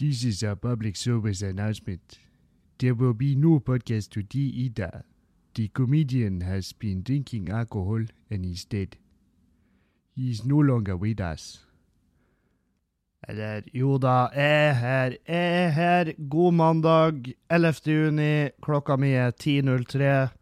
This is a public service announcement. There will be no podcast today either. The comedian has been drinking alcohol and is dead. He is no longer with us. Eller jo da, jeg er her, jeg er her. God mandag, 11. juni. Klokka mi er 10.03.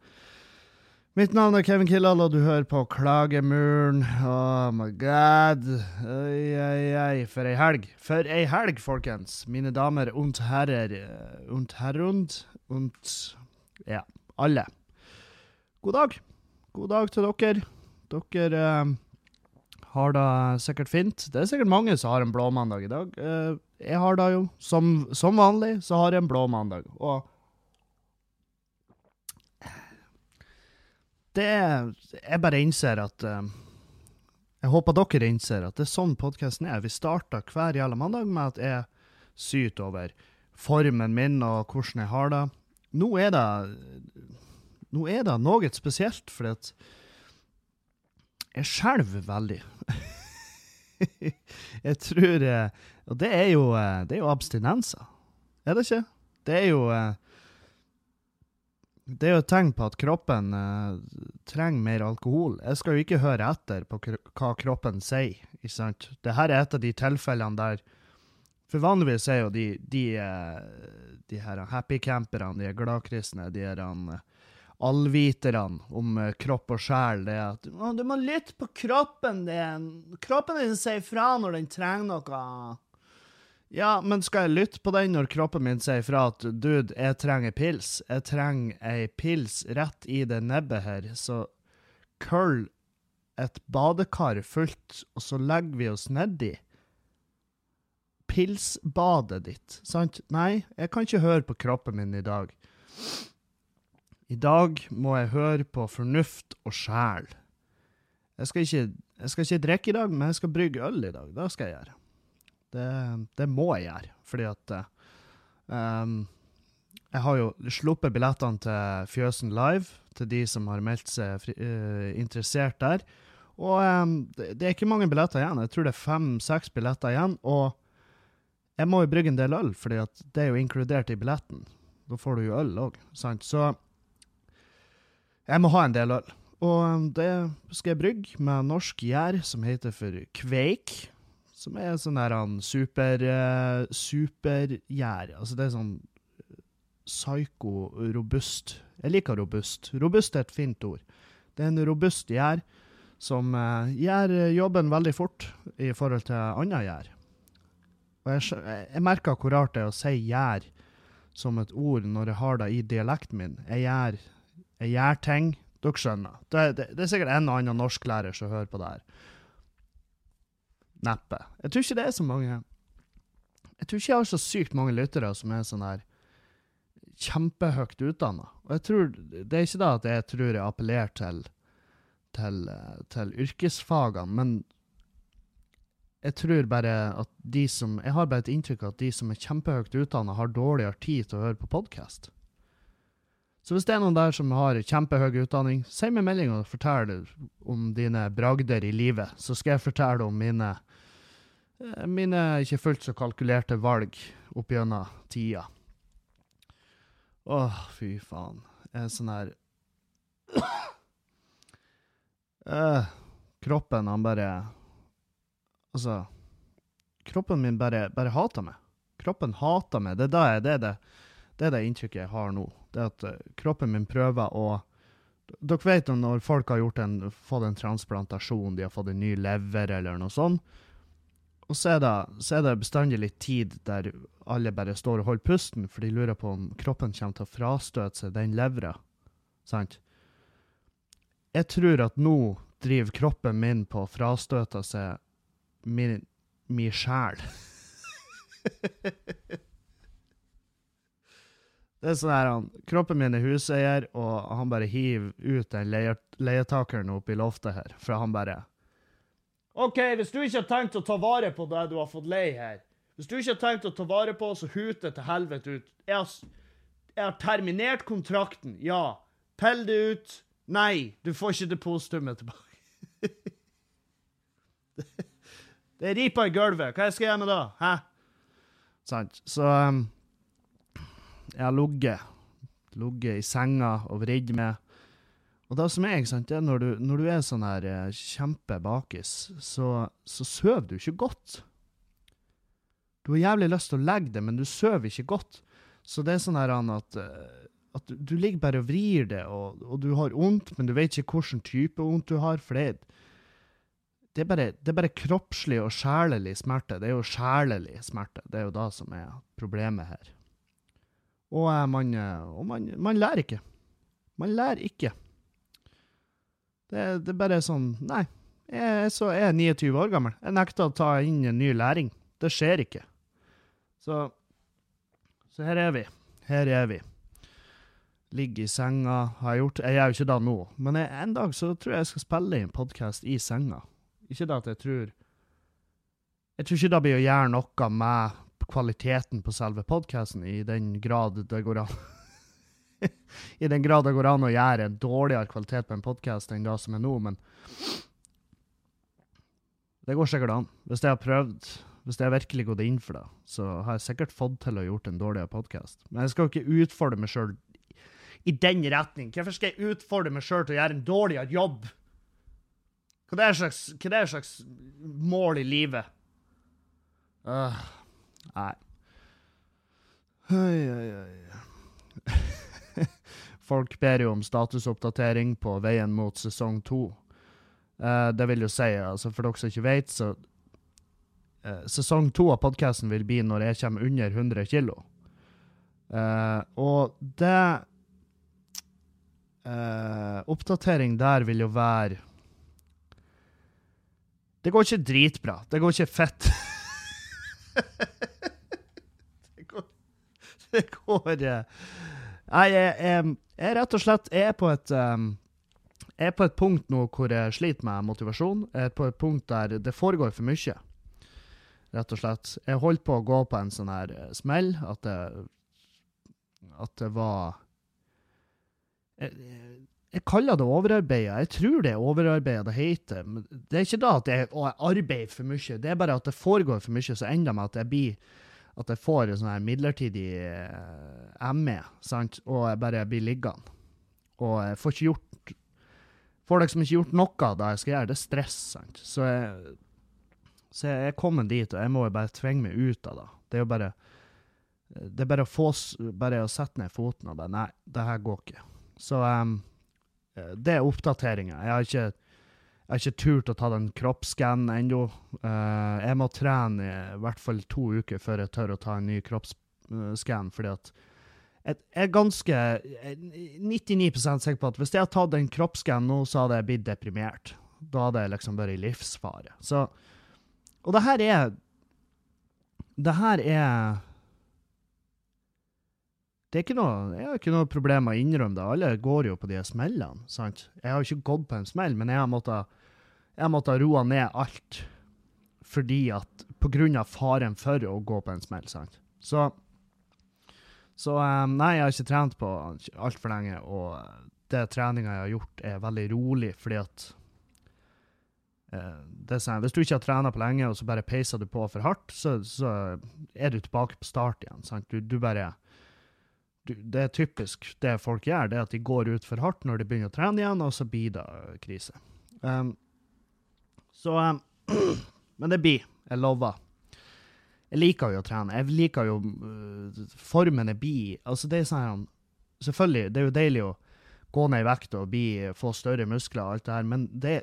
Mitt navn er Kevin Kildahl, og du hører på Klagemuren. Oh my god. Oi, oi, oi. For ei helg. For ei helg, folkens. Mine damer und herrer. eh, Und herrund. Und ja, alle. God dag. God dag til dere. Dere eh, har det sikkert fint. Det er sikkert mange som har en blå mandag i dag. Eh, jeg har det jo. Som, som vanlig så har jeg en blå mandag. Og det Jeg bare innser at eh, Jeg håper dere innser at det er sånn podkasten er. Vi starter hver jævla mandag med at jeg syter over formen min og hvordan jeg har det. Nå er det Nå er det noe spesielt, fordi at jeg skjelver veldig. jeg tror eh, Og det er jo, eh, det er jo abstinenser. Er det ikke? Det er jo Det er jo et tegn på at kroppen eh, trenger mer alkohol. Jeg skal jo ikke høre etter på hva kroppen sier, ikke sant? Dette er et av de tilfellene der For vanligvis er jo de, de, eh, de her happy camperne, de gladkristne, de her eh, allviterne om eh, kropp og sjel, det er at «Å, du må lytte på kroppen din. Kroppen din sier fra når den trenger noe. Ja, men skal jeg lytte på den når kroppen min sier fra at dude, jeg trenger pils? Jeg trenger ei pils rett i det nebbet her, så køll et badekar fullt, og så legger vi oss nedi. Pilsbadet ditt, sant? Nei, jeg kan ikke høre på kroppen min i dag. I dag må jeg høre på fornuft og sjel. Jeg skal ikke, ikke drikke i dag, men jeg skal brygge øl i dag. Det skal jeg gjøre. Det, det må jeg gjøre, fordi at eh, um, Jeg har jo sluppet billettene til Fjøsen Live, til de som har meldt seg fri, uh, interessert der. Og um, det, det er ikke mange billetter igjen. Jeg tror det er fem-seks billetter igjen. Og jeg må jo brygge en del øl, at det er jo inkludert i billetten. Da får du jo øl òg, sant. Så jeg må ha en del øl. Og det skal jeg brygge med norsk gjær som heter for Kveik. Som er sånn der han super uh, supergjær. Altså det er sånn psyko-robust. Jeg liker robust. Robust er et fint ord. Det er en robust gjær som uh, gjør jobben veldig fort i forhold til annet gjær. Og jeg, jeg merker hvor rart det er å si gjær som et ord når jeg har det i dialekten min. Jeg gjør, jeg gjør ting. Dere skjønner. Det, det, det er sikkert en og annen norsklærer som hører på det her. Neppe. Jeg tror ikke det er så mange Jeg tror ikke jeg har så sykt mange lyttere som er sånn her kjempehøyt utdanna. Og jeg tror Det er ikke da at jeg tror jeg appellerer til, til, eh, til yrkesfagene, men jeg tror bare at de som Jeg har bare et inntrykk av at de som er kjempehøyt utdanna, har dårligere tid til å høre på podkast. Så hvis det er noen der som har kjempehøy utdanning, send meg melding og fortell om dine bragder i livet, så skal jeg fortelle om mine mine ikke fullt så kalkulerte valg opp gjennom tida. Åh, fy faen. Er sånn her Eh, Kroppen, han bare Altså Kroppen min bare, bare hater meg. Kroppen hater meg. Det er, det, det, det, det det inntrykket jeg har nå. Det at eh, kroppen min prøver å Dere vet når folk har en, fått en transplantasjon, de har fått en ny lever eller noe sånt, og så er, det, så er det bestandig litt tid der alle bare står og holder pusten, for de lurer på om kroppen kommer til å frastøte seg den levra. Sant? Jeg tror at nå driver kroppen min på å frastøte seg min, min sjel. Det er sånn her, han, Kroppen min er huseier, og han bare hiver ut den leietakeren opp i loftet her. For han bare OK, hvis du ikke har tenkt å ta vare på det du har fått lei her Hvis du ikke har tenkt å ta vare på, så hut det til helvete ut. Jeg har, jeg har terminert kontrakten. Ja. Pell det ut. Nei, du får ikke depositumet tilbake. det er ripa i gulvet. Hva skal jeg gjøre med det? Hæ? Sant? Så um, jeg har ligget ligget i senga og vridd med. Og det som er, ikke sant, er når du, når du er sånn her eh, kjempebakis, så, så sover du ikke godt. Du har jævlig lyst til å legge det, men du sover ikke godt. Så det er sånn her at, eh, at du, ligger bare og vrir det, og, og du har vondt, men du vet ikke hvilken type vondt du har. for det, det er, bare, det er bare kroppslig og sjelelig smerte. Det er jo sjelelig smerte. Det er jo det som er problemet her. Og, eh, man, og man, man lærer ikke. Man lærer ikke. Det, det er bare sånn Nei. Jeg er, jeg er 29 år gammel. Jeg nekter å ta inn en ny læring. Det skjer ikke. Så, så her er vi. Her er vi. Ligger i senga. Har jeg gjort Jeg gjør jo ikke det nå, men jeg, en dag så tror jeg jeg skal spille inn podkast i senga. Ikke det at jeg tror Jeg tror ikke det blir å gjøre noe med kvaliteten på selve podkasten, i den grad det går an. I den grad det går an å gjøre en dårligere kvalitet på en podkast enn det som er nå, men det går sikkert an. Hvis jeg har prøvd, hvis jeg virkelig gått inn for det, så har jeg sikkert fått til å gjort en dårligere podkast. Men jeg skal jo ikke utfordre meg sjøl i den retning. Hvorfor skal jeg utfordre meg sjøl til å gjøre en dårligere jobb? Hva er slags, hva er slags mål i livet? Uh, nei. Oi, oi, oi. Folk ber jo om statusoppdatering på veien mot sesong to. Uh, det vil jo si, altså for dere som ikke vet, så uh, Sesong to av podkasten vil bli når jeg kommer under 100 kilo. Uh, og det Oppdatering der vil jo være Det går ikke dritbra. Det går ikke fett. det går, det går Nei, jeg, jeg, jeg rett og slett er på et um, jeg er på et punkt nå hvor jeg sliter med motivasjon. Jeg er på et punkt der det foregår for mye, rett og slett. Jeg holdt på å gå på en sånn her smell at det, at det var jeg, jeg kaller det overarbeida. Jeg tror det er overarbeida det heter. Men det er ikke da at jeg, jeg arbeider for mye, det er bare at det foregår for mye, så ender det med at jeg blir at jeg får en sånn her midlertidig ME, sant, og jeg bare blir liggende. Og jeg får ikke gjort får liksom ikke gjort noe da jeg skal gjøre. Det er stress. sant? Så jeg, så jeg er kommet dit, og jeg må jo bare tvinge meg ut av det. Det er jo bare det er bare å, få, bare å sette ned foten og bare Nei, det her går ikke. Så um, det er oppdateringa. Jeg har ikke jeg har ikke turt å ta den kroppsscannen ennå. Uh, jeg må trene i hvert fall to uker før jeg tør å ta en ny kroppsskann, fordi at jeg er ganske 99 sikker på at hvis jeg hadde tatt en kroppsskann nå, så hadde jeg blitt deprimert. Da hadde jeg liksom vært i livsfare. Så Og det her er Det her er det er ikke noe, Jeg har ikke noe problem med å innrømme det. Alle går jo på de smellene. sant? Jeg har jo ikke gått på en smell, men jeg har måttet, jeg måtte ha roa ned alt fordi at På grunn av faren for å gå på en smell. sant? Så så um, nei, jeg har ikke trent på altfor lenge, og det treninga jeg har gjort, er veldig rolig, fordi at er sånn, Hvis du ikke har trena på lenge, og så bare peiser du på for hardt, så, så er du tilbake på start igjen. sant? Du, du bare du, Det er typisk det folk gjør, det at de går ut for hardt når de begynner å trene igjen, og så blir det krise. Um, så um, Men det blir. Jeg lover. Jeg liker jo å trene. Jeg liker jo uh, Formen jeg blir Altså, det er sånn Selvfølgelig, det er jo deilig å gå ned i vekt og bli, få større muskler og alt det her, men det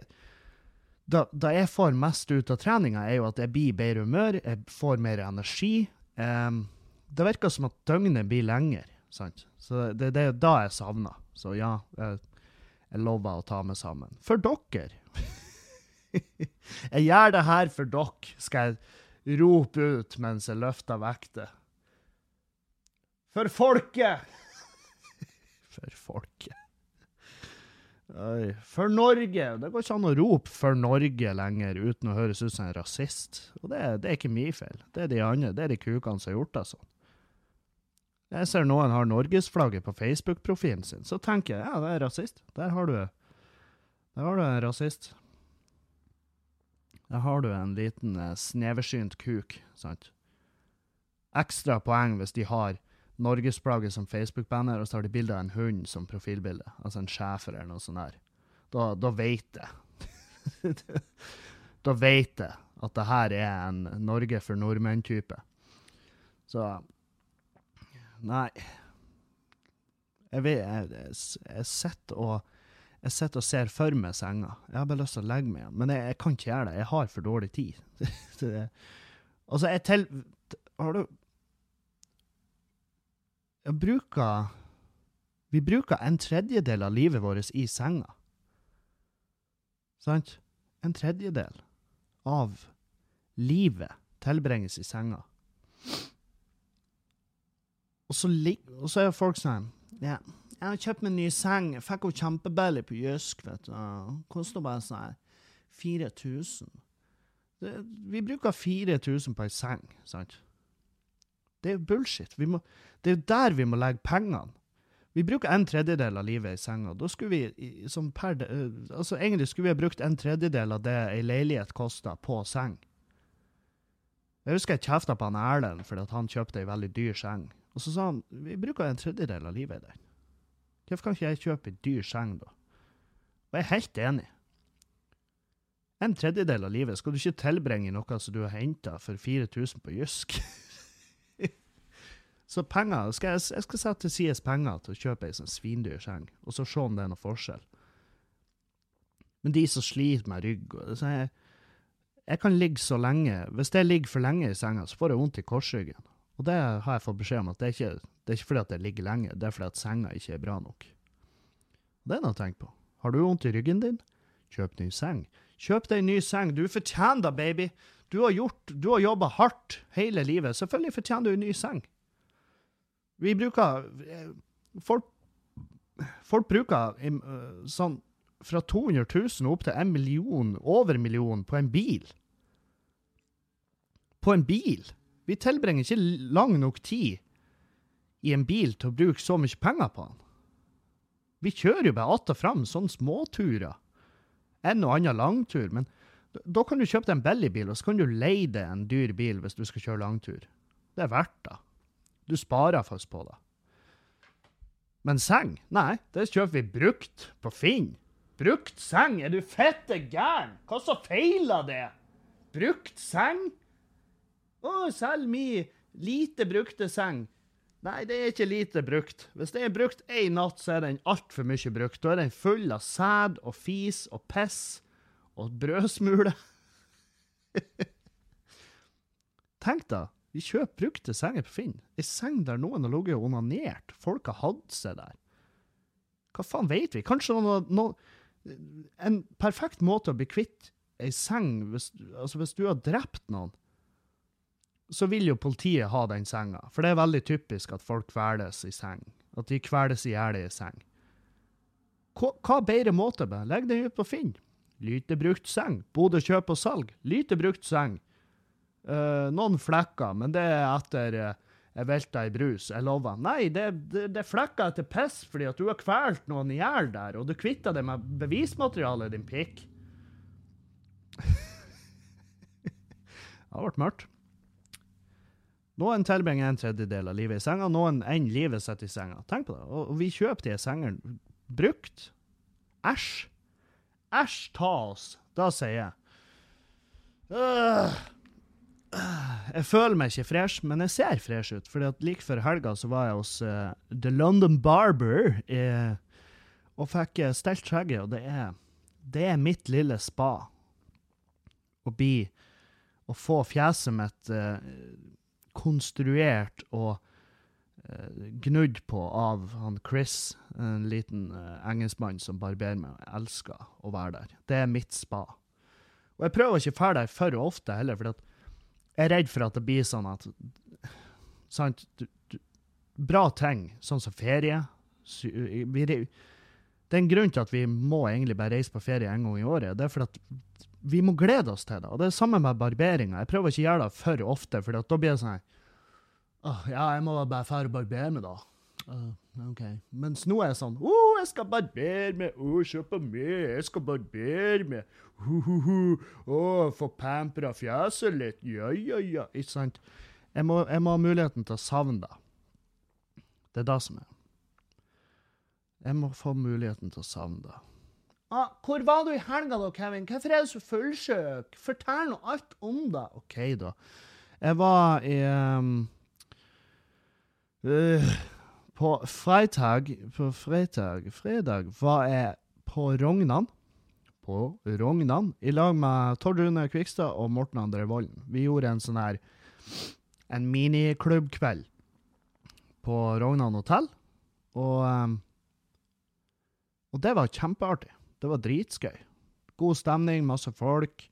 da, da jeg får mest ut av treninga, er jo at jeg blir bedre humør, jeg får mer energi. Um, det virker som at døgnet blir lenger, sant. Så det, det er da jeg savner. Så ja, jeg, jeg lover å ta meg sammen. For dere! jeg gjør det her for dere, skal jeg rope ut mens jeg løfter vekter. For folket! For folket. Oi. For Norge! Det går ikke an å rope 'for Norge' lenger uten å høres ut som en rasist. Og det, det er ikke min feil. Det er de andre, det er de kukene som har gjort det sånn. Jeg ser noen har norgesflagget på Facebook-profilen sin, så tenker jeg ja, det er rasist. Der har du, der har du en rasist. Der har du en liten uh, sneversynt kuk, sant? ekstra poeng hvis de har norgesplagget som Facebook-banner, og så har de bilde av en hund som profilbilde. Altså en schæfer eller noe sånt der. Da, da veit jeg. da veit jeg at det her er en Norge for nordmenn-type. Så Nei. Jeg vet jeg, jeg sitter og jeg sitter og ser for meg senga. Jeg har bare lyst til å legge meg igjen, men jeg, jeg kan ikke gjøre det. Jeg har for dårlig tid. altså, jeg til... Har du Jeg bruker Vi bruker en tredjedel av livet vårt i senga. Sant? En tredjedel av livet tilbringes i senga. Og så, og så er folk sånn Ja, jeg har kjøpt meg en ny seng. Jeg fikk henne kjempebillig på Jysk, vet du. Koster bare sånn 4000. Det, vi bruker 4000 på ei seng, sant? Det er jo bullshit. Må, det er jo der vi må legge pengene. Vi bruker en tredjedel av livet i senga. Da skulle vi som per, altså Egentlig skulle vi ha brukt en tredjedel av det ei leilighet kosta, på seng. Jeg husker jeg kjefta på han Erlend fordi han kjøpte ei veldig dyr seng. Og så sa han vi bruker en tredjedel av livet i den. Hvorfor kan ikke jeg kjøpe ei dyr seng, da? Og jeg er helt enig. En tredjedel av livet skal du ikke tilbringe i noe som du har henta for 4000 på Jysk. Så penger, skal jeg, jeg, skal sette til side penger til å kjøpe ei sånn svindyr seng, og så se om det er noen forskjell. Men de som sliter med rygg og så jeg, jeg kan ligge så lenge Hvis jeg ligger for lenge i senga, så får jeg vondt i korsryggen. Og det har jeg fått beskjed om at det er ikke, det er ikke fordi at jeg ligger lenge, det er fordi at senga ikke er bra nok. Det er noe å tenke på. Har du vondt i ryggen din? Kjøp ny seng. Kjøp deg ny seng. Du fortjener det, baby. Du har gjort, har jobba hardt hele livet. Selvfølgelig fortjener du en ny seng. Vi bruker eh, Folk, folk bruker eh, sånn fra 200 000 opp til en million, over en million, på en bil. På en bil! Vi tilbringer ikke lang nok tid i en bil til å bruke så mye penger på den. Vi kjører jo bare att og fram, sånne småturer. En og annen langtur. Men da kan du kjøpe deg en billig bil, og så kan du leie deg en dyr bil hvis du skal kjøre langtur. Det er verdt det. Du sparer først på det. Men seng? Nei, det kjøper vi brukt på Finn. Brukt seng? Er du fette gæren? Hva så feiler det? Brukt seng? Å, selg mi lite brukte seng. Nei, det er ikke lite brukt. Hvis det er brukt én natt, så er den altfor mye brukt. Da er den full av sæd og fis og piss og brødsmuler. Tenk da, vi kjøper brukte senger på Finn. Ei seng der noen har ligget onanert. Folk har hatt seg der. Hva faen vet vi? Kanskje noen, noen, En perfekt måte å bli kvitt ei seng hvis, altså hvis du har drept noen, så vil jo politiet ha den senga. For det er veldig typisk at folk kveles i seng. At de kveles i hjel i seng. Hva, hva bedre måte? Legg den ut på Finn. Lite brukt seng. Bodø kjøp og salg. Lite brukt seng. Uh, noen flekker, men det er etter uh, jeg velta i brus. Jeg lover. Nei, det, det, det er flekker etter piss fordi at du har kvalt noen i hjel der, og du kvitta deg med bevismaterialet, din pikk. det har vært mørkt. Noen tilbringer en tredjedel av livet i senga, noen enn livet sitt i senga. Tenk på det. Og, vi kjøper de sengene brukt. Æsj. Æsj ta oss. Da sier jeg. Uh, jeg føler meg ikke fresh, men jeg ser fresh ut. fordi at Like før helga så var jeg hos uh, The London Barber uh, og fikk uh, stelt skjegget, og det er, det er mitt lille spa. Å bli Å få fjeset mitt uh, konstruert og gnudd på av han Chris, en liten engelskmann som barberer meg. Jeg elsker å være der. Det er mitt spa. Og jeg prøver ikke å dra der for ofte heller, for jeg er redd for at det blir sånn at Sant? Du, du, bra ting, sånn som ferie Det er en grunn til at vi må egentlig bare reise på ferie en gang i året. Det er fordi at vi må glede oss til det. Og det er samme med barberinga. Jeg prøver ikke å gjøre det for ofte, for da blir det sånn oh, Ja, jeg må bare dra og barbere meg, da. Uh, OK. Mens nå er jeg sånn Å, oh, jeg skal barbere meg! Å, oh, se på meg! Jeg skal barbere meg! Å, uh, uh, få pampra fjeset litt! Ja, ja, ja. Ikke sant? Jeg må, jeg må ha muligheten til å savne det. Det er det som er. Jeg må få muligheten til å savne det. Ah, hvor var du i helga da, Kevin? Hvorfor er du så fullsjuk? Fortell nå alt om det. OK, da. Jeg var i um, uh, På fredag På fredag Fredag var jeg på Rognan. På Rognan i lag med Tord Rune Kvikstad og Morten André Volden. Vi gjorde en sånn her En miniklubbkveld på Rognan hotell. Og um, og det var kjempeartig. Det var dritskøy. God stemning, masse folk.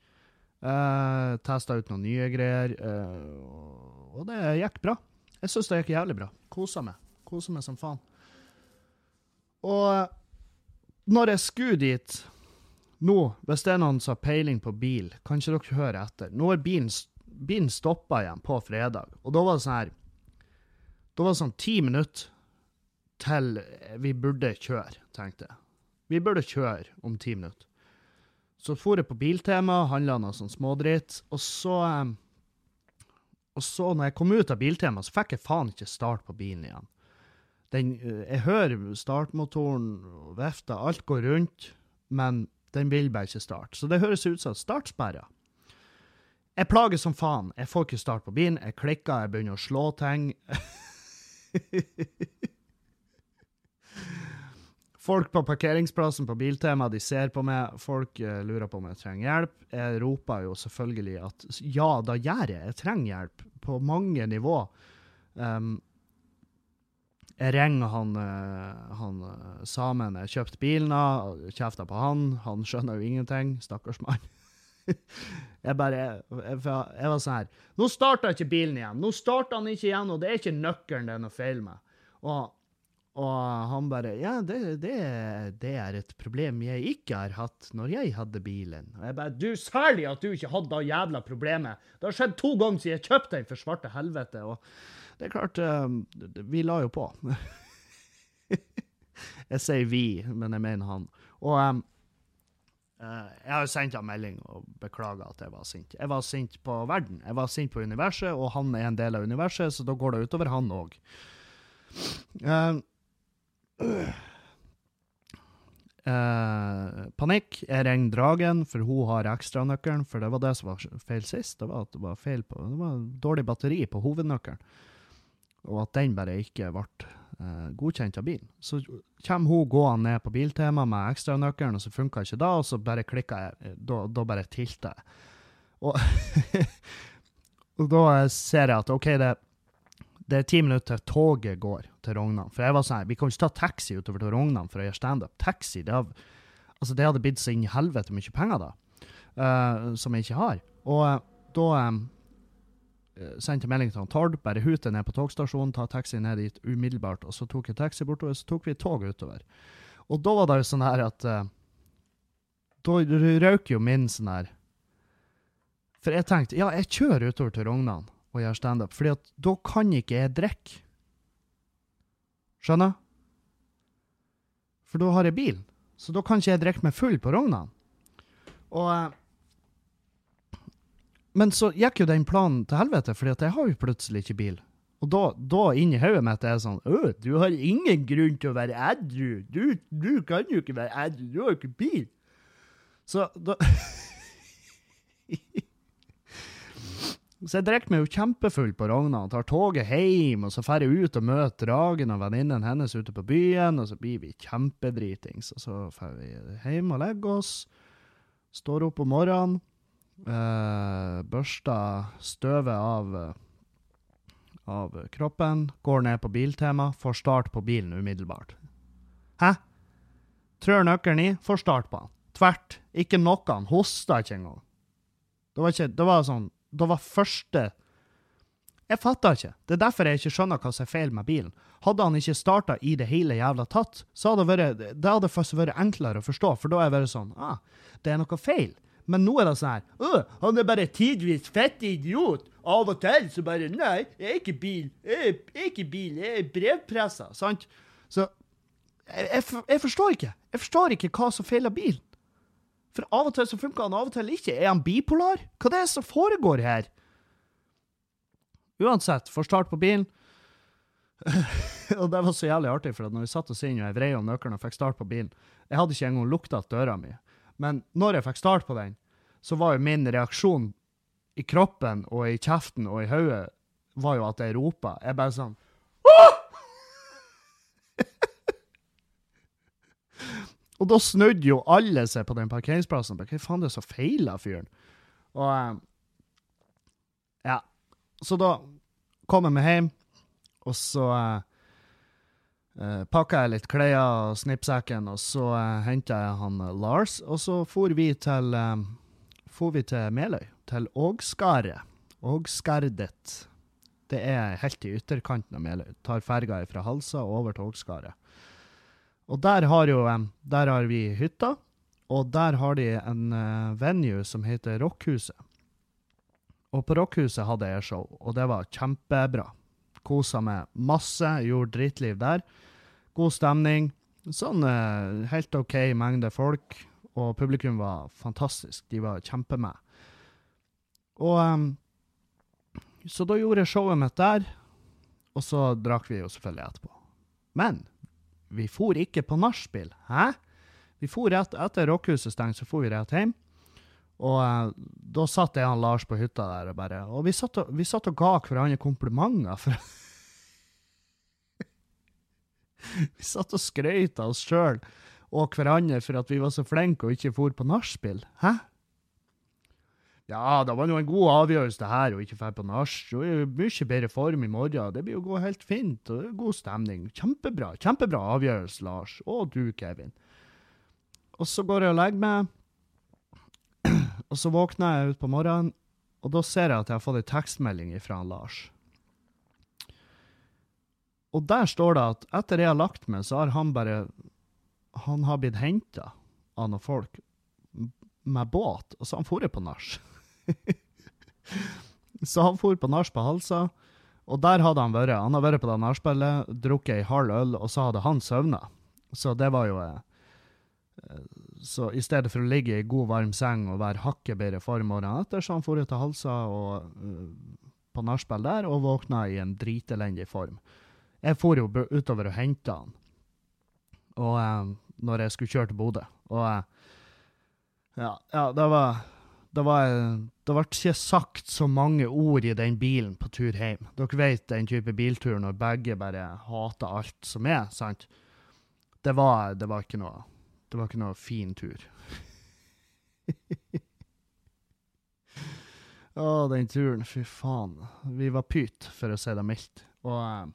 Uh, Testa ut noen nye greier. Uh, og det gikk bra. Jeg syns det gikk jævlig bra. Kosa meg. Kosa meg som faen. Og når jeg skulle dit nå, hvis det er noen som har peiling på bil, kan ikke dere høre etter. Nå er bilen, bilen stoppa igjen på fredag, og da var det sånn her Da var det sånn ti minutter til vi burde kjøre, tenkte jeg. Vi burde kjøre om ti minutter. Så for jeg på Biltema, handla noe sånn smådritt, og så Og så, når jeg kom ut av Biltema, så fikk jeg faen ikke start på bilen igjen. Den, jeg hører startmotoren og vifta, alt går rundt, men den vil bare ikke starte. Så det høres ut som startsperra. Jeg plager som faen. Jeg får ikke start på bilen. Jeg klikker, jeg begynner å slå ting. Folk på parkeringsplassen på Biltema de ser på meg, folk uh, lurer på om jeg trenger hjelp. Jeg roper jo selvfølgelig at ja, da gjør jeg. Jeg trenger hjelp på mange nivå. Um, jeg ringer han, uh, han uh, samen jeg kjøpte bilen av, kjefter på han. Han skjønner jo ingenting, stakkars mann. jeg bare jeg, jeg, jeg, var sånn her Nå starta ikke bilen igjen! Nå starta han ikke igjen, og det er ikke nøkkelen det er noe feil med. Og og han bare Ja, det, det, det, er et problem jeg ikke har hatt når jeg hadde bilen. Og jeg bare Du, særlig at du ikke hadde det jævla problemet. Det har skjedd to ganger siden jeg kjøpte den for svarte helvete. Og det er klart, um, vi la jo på. jeg sier vi, men jeg mener han. Og um, jeg har sendt ham melding og beklaga at jeg var sint. Jeg var sint på verden. Jeg var sint på universet, og han er en del av universet, så da går det utover han òg. Uh, Uh, panikk. Jeg ringer Dragen, for hun har ekstranøkkelen. For det var det som var feil sist. Det var at det var feil på, det var dårlig batteri på hovednøkkelen. Og at den bare ikke ble eh, godkjent av bilen. Så kommer hun gående ned på Biltema med ekstranøkkelen, og så funka ikke det, og så bare klikka jeg. Da, da bare tilta jeg. Og, og da ser jeg at OK, det det er ti minutter til toget går til Rognan. For jeg var sånn, Vi kan ikke ta taxi utover til Rognan for å gjøre standup. Taxi, det, har, altså det hadde blitt så inn i helvete mye penger da, uh, som jeg ikke har. Og uh, da um, sendte melding til han Tord. Bare hute ned på togstasjonen, ta taxi ned dit umiddelbart. Og så tok jeg taxi bortover, så tok vi tog utover. Og da var det jo sånn her at uh, Da røk jo min sånn her For jeg tenkte ja, jeg kjører utover til Rognan og gjør standup, at da kan ikke jeg drikke. Skjønner? For da har jeg bil, så da kan ikke jeg drikke meg full på Rognan. Og eh, Men så gikk jo den planen til helvete, fordi at jeg har jo plutselig ikke bil. Og da, da inni hodet mitt er det sånn Å, du har ingen grunn til å være edru. Du, du kan jo ikke være edru, du har jo ikke bil. Så da Så jeg drikker meg jo kjempefull på Rognan, tar toget hjem, og så drar jeg ut og møter Dragen og venninnen hennes ute på byen, og så blir vi kjempedritings. Og så drar vi hjem og legger oss, står opp om morgenen, øh, børster støvet av, av kroppen, går ned på Biltema, får start på bilen umiddelbart. Hæ? Trør nøkkelen i, får start på den. Tvert. Ikke noe. Han hosta ikke engang. Det var, ikke, det var sånn da var første Jeg fatter ikke. Det er derfor jeg ikke skjønner hva som er feil med bilen. Hadde han ikke starta i det hele jævla tatt, så hadde det, vært, det hadde faktisk vært enklere å forstå, for da hadde jeg vært sånn ah, det er noe feil. Men nå er det sånn her han er bare tidvis fett idiot. Av og til så bare Nei, jeg er ikke bil. Jeg er ikke bil, jeg er brevpressa. Sant? Så jeg, jeg, jeg, forstår ikke. Jeg forstår ikke hva som feiler bilen. For av og til så funker han, av og til ikke. Er han bipolar? Hva det er det som foregår her? Uansett, får start på bilen. og det var så jævlig artig, for når vi satt oss inn og jeg vrei om nøkkelen og fikk start på bilen Jeg hadde ikke engang lukta døra mi. Men når jeg fikk start på den, så var jo min reaksjon i kroppen og i kjeften og i hodet var jo at jeg ropa. Jeg bare sånn Og da snudde jo alle seg på den parkeringsplassen. Hva faen det er så feila fyren? Og eh, Ja. Så da kom jeg meg hjem, og så uh, uh, pakka jeg litt klær og snippsekken, og så uh, henta jeg han Lars, og så for vi til um, for vi til Meløy, til Ågskaret. Ågskardet. Det er helt i ytterkanten av Meløy. Tar ferga fra Halsa og over til Ågskaret. Og der har jo Der har vi hytta, og der har de en venue som heter Rockhuset. Og på Rockhuset hadde jeg show, og det var kjempebra. Kosa meg masse, gjorde drittliv der. God stemning. Sånn eh, helt OK mengde folk, og publikum var fantastisk. De var kjempemed. Og um, Så da gjorde jeg showet mitt der, og så drakk vi jo selvfølgelig etterpå. Men vi for ikke på nachspiel. Hæ? Vi for rett etter Rockhuset stengte, så for vi rett hjem. Og eh, da satt jeg og Lars på hytta der og bare Og vi satt og, vi satt og ga hverandre komplimenter. For vi satt og skrøt av oss sjøl og hverandre for at vi var så flinke og ikke for på nachspiel. Hæ? Ja, det var nå en god avgjørelse det her, å ikke dra på nach. Mye bedre form i morgen. Det blir jo gå helt fint. og God stemning. Kjempebra. Kjempebra avgjørelse, Lars. Og du, Kevin. Og så går jeg og legger meg. Og så våkner jeg ut på morgenen, og da ser jeg at jeg har fått ei tekstmelding fra Lars. Og der står det at etter jeg har lagt meg, så har han bare Han har blitt henta av noen folk med båt, og så har han dratt på nach. så han for på nachspiel Halsa, og der hadde han vært. Han har vært på det nachspielet, drukket ei halv øl, og så hadde han søvna. Så det var jo eh, så i stedet for å ligge i god, varm seng og være hakket bedre for morgenen etter, så han for til Halsa og, uh, på nachspiel der og våkna i en dritelendig form. Jeg for jo utover og henta han og, uh, når jeg skulle kjøre til Bodø. Og ja, ja, det var det var Det ble ikke sagt så mange ord i den bilen på tur hjem. Dere vet den type biltur når begge bare hater alt som er, sant? Det var, det var ikke noe det var ikke noe fin tur. Å, den turen. Fy faen. Vi var pyt, for å si det mildt. Og, uh,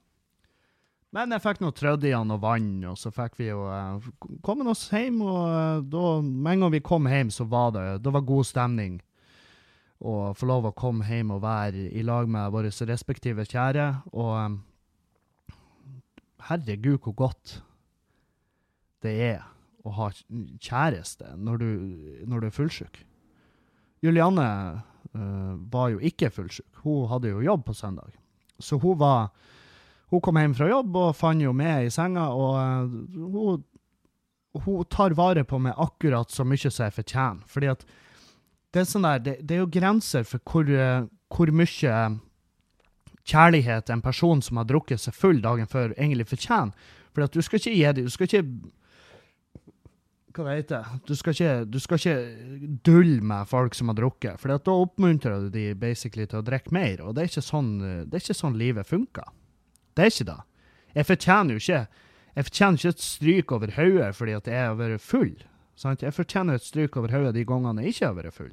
men jeg fikk nå trødd i han og vann, og så fikk vi jo uh, kommet oss hjem. Og uh, da, med en gang vi kom hjem, så var det, da var god stemning. Og få lov å komme hjem og være i lag med våre respektive kjære. Og um, herregud, hvor godt det er å ha kjæreste når du, når du er fullsjuk. Julianne uh, var jo ikke fullsjuk. Hun hadde jo jobb på søndag. Så hun var Hun kom hjem fra jobb og fant jo meg i senga, og uh, hun, hun tar vare på meg akkurat så mye som jeg fortjener. Fordi at det er, sånn der, det, det er jo grenser for hvor, uh, hvor mye kjærlighet en person som har drukket seg full dagen før, egentlig fortjener. For at du skal ikke gi dem du skal ikke hva det du skal, ikke, du skal ikke dulle med folk som har drukket, for da oppmuntrer du de basically til å drikke mer. Og det er ikke sånn, det er ikke sånn livet funker. Det er ikke det. Jeg fortjener jo ikke jeg fortjener ikke et stryk over hodet fordi at jeg har vært full. Sant? Jeg fortjener et stryk over hodet de gangene jeg ikke har vært full.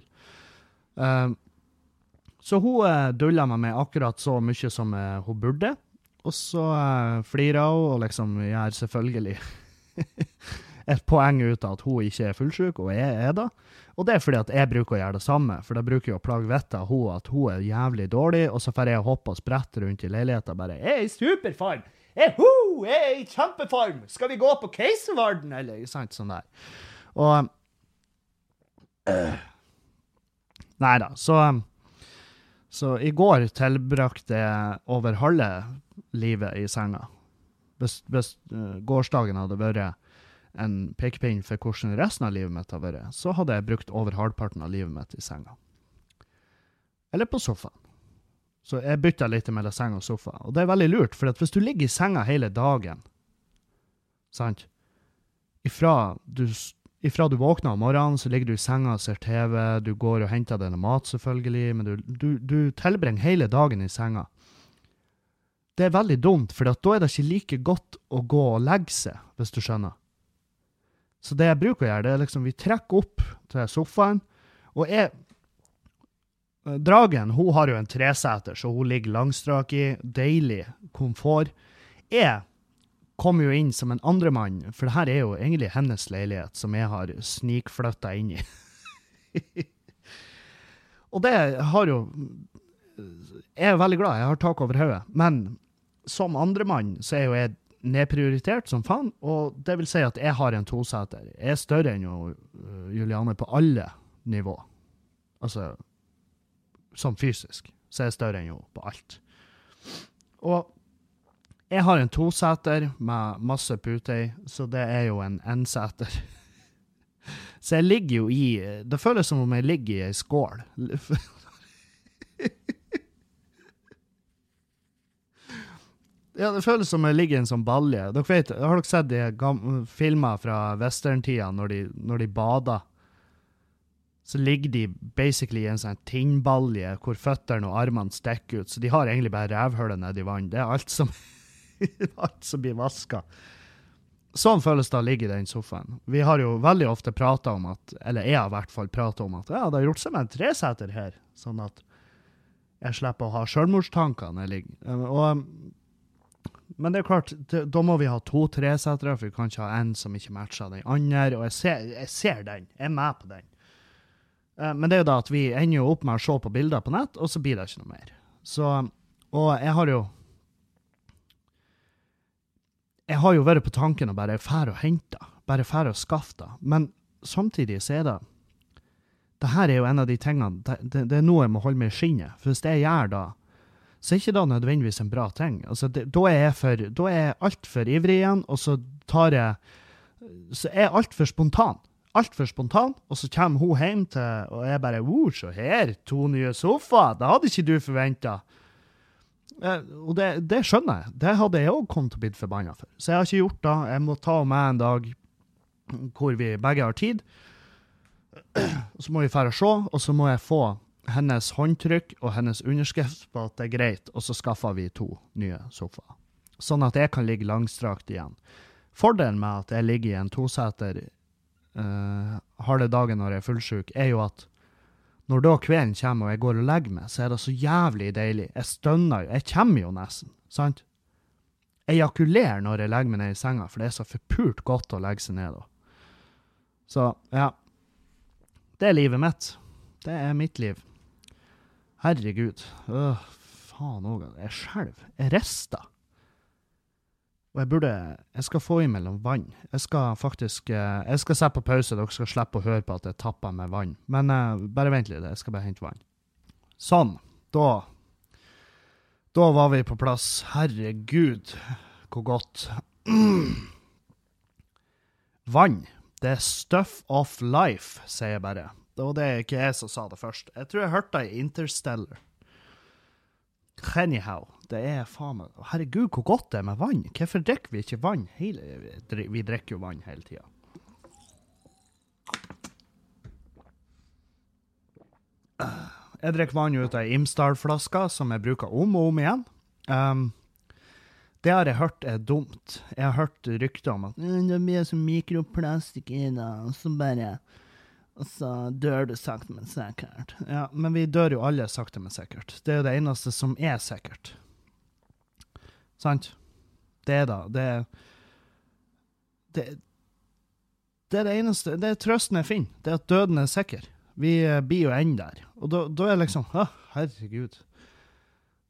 Um, så hun uh, dulla med akkurat så mye som uh, hun burde. Og så uh, flirer hun og liksom gjør selvfølgelig et poeng ut av at hun ikke er fullsjuk, og jeg er det. Og det er fordi at jeg bruker å gjøre det samme, for da bruker jo å plage vettet av henne at hun er jævlig dårlig, og så får jeg hoppe og sprette rundt i leiligheten bare 'Jeg er i superform! Jeg, jeg er i kjempeform! Skal vi gå på Keiservarden?' Eller sant, sånn der. Og øh, Nei da, så Så i går tilbrakte jeg over halve livet i senga. Hvis, hvis gårsdagen hadde vært en pekepinn for hvordan resten av livet mitt har vært, så hadde jeg brukt over halvparten av livet mitt i senga. Eller på sofaen. Så jeg bytta litt mellom seng og sofa. Og det er veldig lurt, for hvis du ligger i senga hele dagen, sant Ifra du, ifra du våkner om morgenen, så ligger du i senga og ser TV, du går og henter deg noe mat, selvfølgelig, men du, du, du tilbringer hele dagen i senga. Det er veldig dumt, for da er det ikke like godt å gå og legge seg, hvis du skjønner. Så det jeg bruker å gjøre, det er liksom vi trekker opp til sofaen, og jeg Dragen hun har jo en treseter, så hun ligger langstrak i. Deilig komfort. Jeg kommer jo inn som en andremann, for det her er jo egentlig hennes leilighet, som jeg har snikflytta inn i. og det har jo Jeg er veldig glad, jeg har tak over hodet, men som andremann så er jo jeg nedprioritert som faen, og det vil si at jeg har en toseter. Jeg er større enn jo, uh, Juliane på alle nivå. Altså Som fysisk. Så er jeg større enn jo på alt. Og jeg har en toseter med masse puter, så det er jo en n-seter. Så jeg ligger jo i Det føles som om jeg ligger i ei skål. Ja, det føles som jeg ligger en sånn balje. Dere vet, Har dere sett de filmer fra westerntida når, de, når de bader? Så ligger de basically i en sånn tinnbalje hvor føttene og armene stikker ut. Så de har egentlig bare revhullet nedi vann. Det er alt som, alt som blir vaska. Sånn føles det å ligge i den sofaen. Vi har jo veldig ofte prata om at, eller jeg har i hvert fall prata om at ja, det har gjort seg med en treseter her, sånn at jeg slipper å ha sjølmordstanker når. Og men det er klart, da må vi ha to tresetere, for vi kan ikke ha en som ikke matcher den andre. Og jeg ser, jeg ser den. Jeg er med på den. Uh, men det er jo da at vi ender jo opp med å se på bilder på nett, og så blir det ikke noe mer. Så, og jeg har jo Jeg har jo vært på tanken å bare fære og hente, bare fære og skaffe det. Men samtidig så er det det her er jo en av de tingene det, det, det er noe jeg må holde meg i skinnet. For hvis det jeg gjør da, så er ikke det nødvendigvis en bra ting. Altså, det, da er jeg for, jeg altfor ivrig igjen, og så tar jeg Så er jeg altfor spontan. Altfor spontan, og så kommer hun hjem til Og jeg bare Wow, se her, to nye sofaer! Det hadde ikke du forventa. Eh, og det, det, skjønner jeg. Det hadde jeg òg kommet til å bli forbanna for. Så jeg har ikke gjort det. Jeg må ta med en dag hvor vi begge har tid. Så må vi dra og se, og så må jeg få hennes håndtrykk og hennes underskrift på at det er greit, og så skaffer vi to nye sofaer. Sånn at jeg kan ligge langstrakt igjen. Fordelen med at jeg ligger i en toseter uh, harde dagen når jeg er fullsjuk, er jo at når da kvelden kommer og jeg går og legger meg, så er det så jævlig deilig. Jeg stønner jo. Jeg kommer jo nesten, sant? Jeg ejakulerer når jeg legger meg ned i senga, for det er så forpult godt å legge seg ned da. Så ja. Det er livet mitt. Det er mitt liv. Herregud. Øh, faen òg. Jeg skjelver. Jeg rister. Og jeg burde Jeg skal få imellom mellom vann. Jeg skal faktisk eh, Jeg skal sette på pause, dere skal slippe å høre på at jeg tapper med vann. Men uh, bare vent litt, jeg skal bare hente vann. Sånn. Da Da var vi på plass. Herregud, hvor godt. Vann. Det er stuff of life, sier jeg bare. Var det ikke jeg som sa det først. Jeg tror jeg hørte det i Interstellar. Anyhow, det er faen meg Herregud, hvor godt det er med vann. Hvorfor drikker vi ikke vann hele Vi drikker jo vann hele tida. Jeg drikker vann ut av ei Imsdal-flaske som jeg bruker om og om igjen. Um, det har jeg hørt er dumt. Jeg har hørt rykter om at det blir så mikroplastikk i det, og så bare og så dør du sakte, men sikkert. Ja, men vi dør jo alle sakte, men sikkert. Det er jo det eneste som er sikkert. Sant? Det da Det Det, det er det eneste Det er trøsten jeg finner. Det er at døden er sikker. Vi uh, blir jo enn der. Og da, da er det liksom Å, herregud.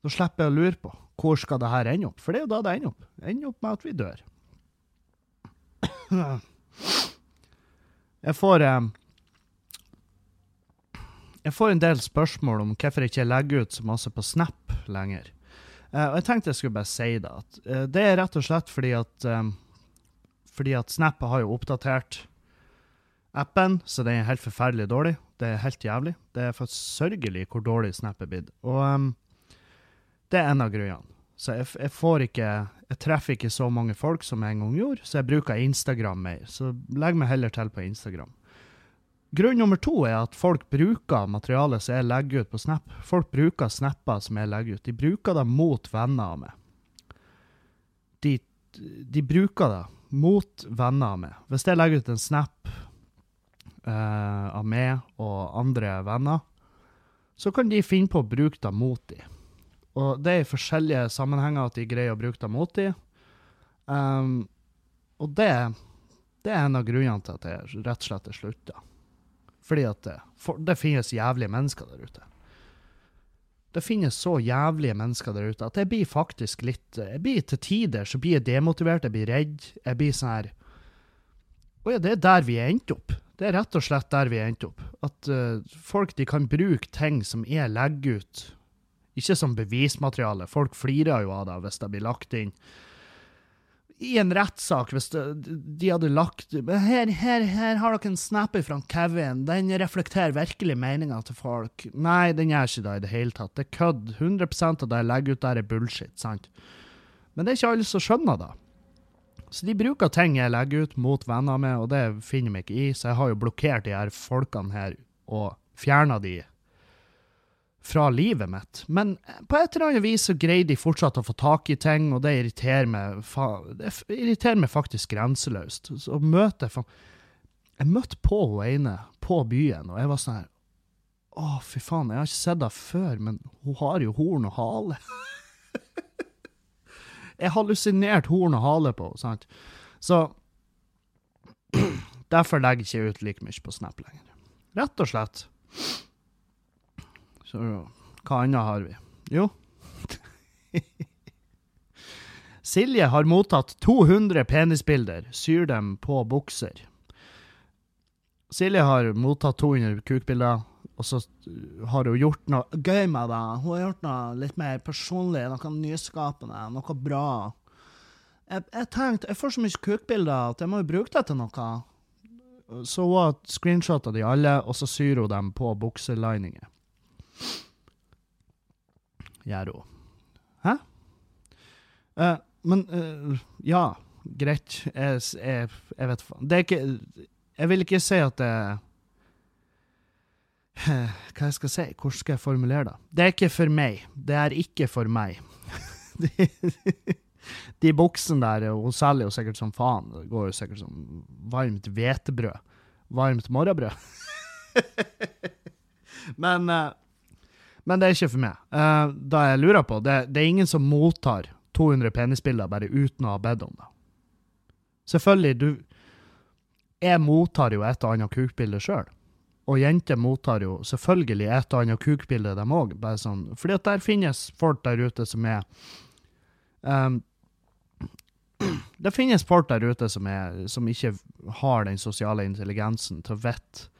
Da slipper jeg å lure på hvor skal det her ende opp. For det er jo da det ender opp. Ender opp med at vi dør. Jeg får um, jeg får en del spørsmål om hvorfor jeg ikke legger ut så masse på Snap lenger. Uh, og jeg tenkte jeg skulle bare si det. At, uh, det er rett og slett fordi at, um, fordi at Snap har jo oppdatert appen, så den er helt forferdelig dårlig. Det er helt jævlig. Det er for sørgelig hvor dårlig Snap er blitt. Og um, Det er en av grunnene. Så jeg, jeg får ikke Jeg treffer ikke så mange folk som jeg en gang gjorde, så jeg bruker Instagram mer. Så legg meg heller til på Instagram. Grunn nummer to er at folk bruker materialet som jeg legger ut på Snap. Folk bruker snapper som jeg legger ut. De bruker det mot venner av meg. De, de bruker det mot venner av meg. Hvis jeg legger ut en snap eh, av meg og andre venner, så kan de finne på å bruke det mot dem. Og det er i forskjellige sammenhenger at de greier å bruke det mot dem. Um, og det, det er en av grunnene til at jeg rett og slett er slutta. Fordi at det, for, det finnes jævlige mennesker der ute. Det finnes så jævlige mennesker der ute at jeg blir faktisk litt Jeg blir til tider så blir jeg demotivert, jeg blir redd. Jeg blir sånn her Å ja, det er der vi er endt opp. Det er rett og slett der vi er endt opp. At uh, folk de kan bruke ting som jeg legger ut, ikke som bevismateriale. Folk flirer jo av det hvis det blir lagt inn i en rettssak, hvis de hadde lagt her, her, her har dere en snapper fra Kevin, den reflekterer virkelig meninga til folk. Nei, den gjør ikke det i det hele tatt. Det er kødd. 100 av det jeg legger ut der, er bullshit. sant? Men det er ikke alle som skjønner det. Så de bruker ting jeg legger ut mot venner med, og det finner jeg ikke i, så jeg har jo blokkert de her folkene her og fjerna de fra livet mitt. Men på et eller annet vis så greier de fortsatt å få tak i ting, og det irriterer meg, det irriterer meg faktisk grenseløst. Så møter jeg Jeg møtte på hun ene på byen, og jeg var sånn her Å, fy faen, jeg har ikke sett henne før, men hun har jo horn og hale. jeg hallusinerte horn og hale på henne, sant. Så derfor legger jeg ikke ut like mye på Snap lenger. Rett og slett. Så hva annet har vi? Jo. Silje har mottatt 200 penisbilder. Syr dem på bukser. Silje har mottatt 200 kukbilder, og så har hun gjort noe gøy med det. Hun har gjort noe litt mer personlig, noe nyskapende, noe bra. Jeg, jeg tenkte, jeg får så mye kukbilder at jeg må jo bruke det til noe. Så hun har screenshotta de alle, og så syr hun dem på bukselininger. Gjør hun. Hæ? Uh, men uh, ja, greit. Jeg, jeg, jeg vet faen. Det er ikke Jeg vil ikke si at det Hva jeg skal si? Hvordan skal jeg formulere det? Det er ikke for meg. Det er ikke for meg. de, de buksene der, hun selger jo sikkert som faen. Det går jo sikkert som varmt hvetebrød. Varmt morgenbrød. Men uh, men det er ikke for meg. Uh, da jeg lurer på, det, det, er ingen som mottar 200 penisbilder bare uten å ha bedt om det. Selvfølgelig, du Jeg mottar jo et og annet kukbilde sjøl. Og jenter mottar jo selvfølgelig et og annet kukbilde, dem òg. Sånn, fordi at der finnes folk der ute som er um, Det finnes folk der ute som, er, som ikke har den sosiale intelligensen til å vite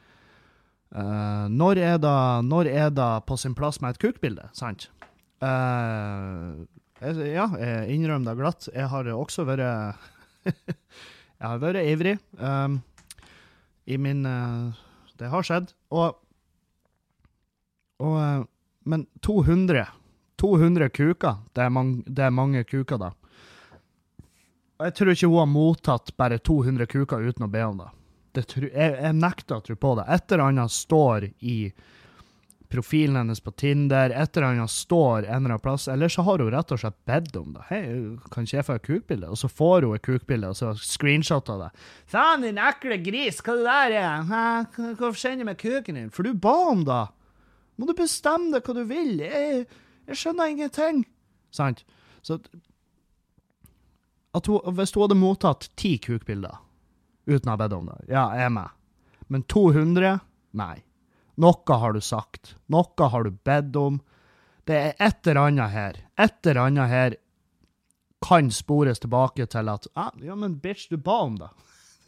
Uh, når, er det, når er det på sin plass med et kukbilde, sant? Uh, jeg, ja, jeg innrømmer det glatt. Jeg har også vært Jeg har vært ivrig um, i min uh, Det har skjedd. Og, og Men 200 200 kuker, det er, mange, det er mange kuker, da. Og jeg tror ikke hun har mottatt bare 200 kuker uten å be om det jeg, jeg, nekter å tro på det. Et eller annet står i profilen hennes på Tinder, et eller annet står en eller annen plass, eller så har hun rett og slett bedt om det. 'Hei, kan ikke jeg få et kukbilde?' Og så får hun et kukbilde, og så screenshot av det. 'Faen, din ekle gris, hva det der er? Hvorfor sender du meg kuken din?' For du ba om det! Må du bestemme deg hva du vil? Jeg, jeg skjønner ingenting. Sant? Så at hun, Hvis hun hadde mottatt ti kukbilder uten å ha bedt om det. Ja, jeg er med. Men 200? Nei. Noe har du sagt. Noe har du bedt om. Det er et eller annet her. Et eller annet her kan spores tilbake til at ah, Ja, men bitch, du ba om det.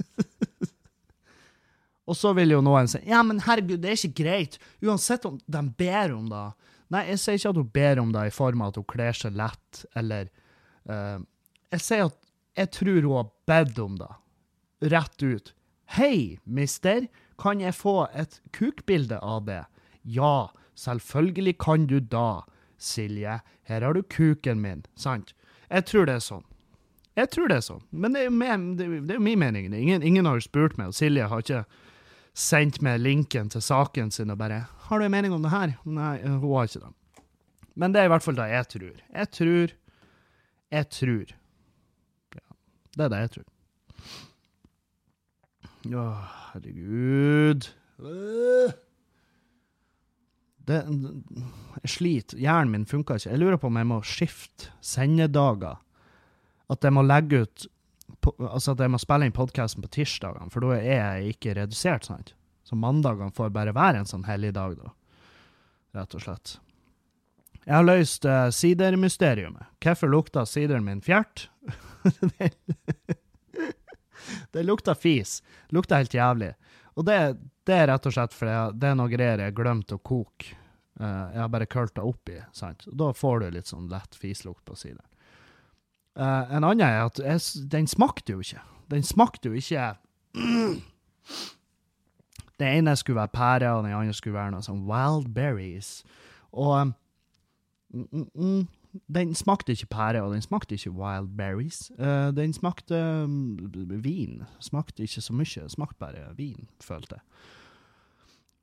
Og så vil jo noen si ja, men herregud, det er ikke greit. Uansett om de ber om det. Nei, jeg sier ikke at hun ber om det i form av at hun kler seg lett, eller uh, Jeg sier at jeg tror hun har bedt om det rett ut. Hei, mister, kan jeg få et kukbilde av det? Ja, selvfølgelig kan du da. Silje, her har du kuken min. Sant? Jeg tror det er sånn. Jeg tror det er sånn. Men det er jo min, det er, er min mening. Ingen, ingen har spurt meg, og Silje har ikke sendt meg linken til saken sin og bare 'Har du en mening om det her?' Nei, hun har ikke det. Men det er i hvert fall det jeg tror. Jeg tror Jeg tror. Ja, det er det jeg tror. Å, herregud. Det, jeg sliter. Hjernen min funker ikke. Jeg lurer på om jeg må skifte sendedager. At jeg må legge ut Altså at jeg må spille inn podkasten på tirsdagene, for da er jeg ikke redusert, sant? Så mandagene får bare være en sånn hellig dag, da. Rett og slett. Jeg har løst uh, sidermysteriet. Hvorfor lukta sideren min fjert? det lukta fis. Lukta helt jævlig. Og det, det, er rett og slett fordi det er noe greier jeg har glemt å koke. Uh, jeg har bare kølta oppi, sant. Da får du litt sånn lett fislukt på sideren. Uh, en annen er at jeg, den smakte jo ikke. Den smakte jo ikke mm. Den ene skulle være pære, og den andre skulle være noe sånn wild berries. Og mm, mm, mm den smakte ikke pære, og den smakte ikke wild berries. Uh, den smakte um, vin. Smakte ikke så mye, smakte bare vin, følte jeg.